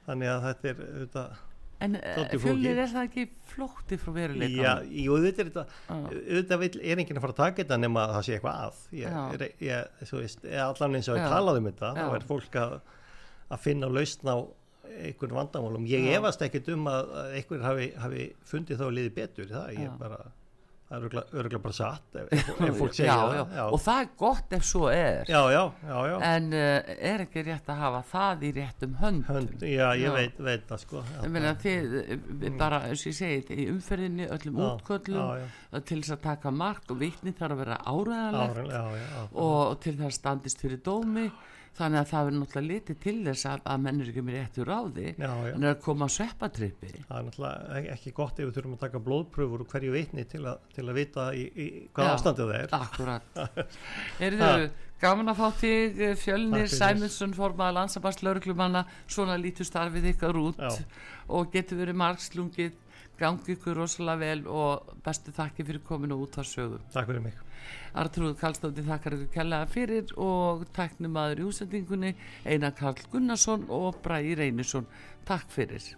S2: Þannig að þetta er, auðvitað,
S1: En fjölnir
S2: flókið.
S1: er það ekki flótti frá
S2: Já,
S1: veruleikanum?
S2: jú, auðvitað er þetta,
S1: Já.
S2: auðvitað er enginn að fara að taka þetta nema að það sé eitthvað að. Ég,
S1: Já.
S2: er, ég, þú veist, eða allan eins og
S1: Já.
S2: ég talað um þetta,
S1: Já.
S2: þá er fólk að, að finna lausn á einhvern vandamálum. Ég
S1: Já.
S2: efast ekkert um að, einhver hafi, hafi fundið þá liði betur, það, ég
S1: Já.
S2: bara, það er örgulega bara satt ef, ef, fólk segja
S1: já,
S2: það.
S1: já.
S2: Já.
S1: Og það er gott ef svo er.
S2: já, já, já, já.
S1: En uh, er ekki rétt að hafa það í réttum höndum?
S2: Hönd, já, ég
S1: Já.
S2: Veit, veit það sko.
S1: Ég meina þið, eh, bara eins og ég segi í umferðinni, öllum
S2: Já,
S1: útköllum,
S2: já, já.
S1: til þess að taka mark og vitni þarf að vera áræðanlegt
S2: já, já, já.
S1: og til þess að standist fyrir dómi, þannig að það verður náttúrulega litið til þess að, að menn er ekki með réttu ráði, en er að koma á sveppatrippi.
S2: Það er náttúrulega ek- ekki gott ef við þurfum að taka blóðpröfur úr hverju vitni til, a, til að vita í, í hvað ástandið það er.
S1: Akkurat. Erðu, gaman að fá þig, eh, Fjölnir. Sæmundsson, formaða landsabast lauruglumanna, svona lítur starfið ykkar út
S2: Já.
S1: og getur verið margslungið, gangi ykkur rosalega vel og bestu þakki fyrir kominu út á sögu.
S2: Takk fyrir mig.
S1: Artrúð Kallstótti þakkar ykkur kellaða fyrir og takknum aður í úsendingunni Einar Karl Gunnarsson og Bræði Reynisson. Takk fyrir.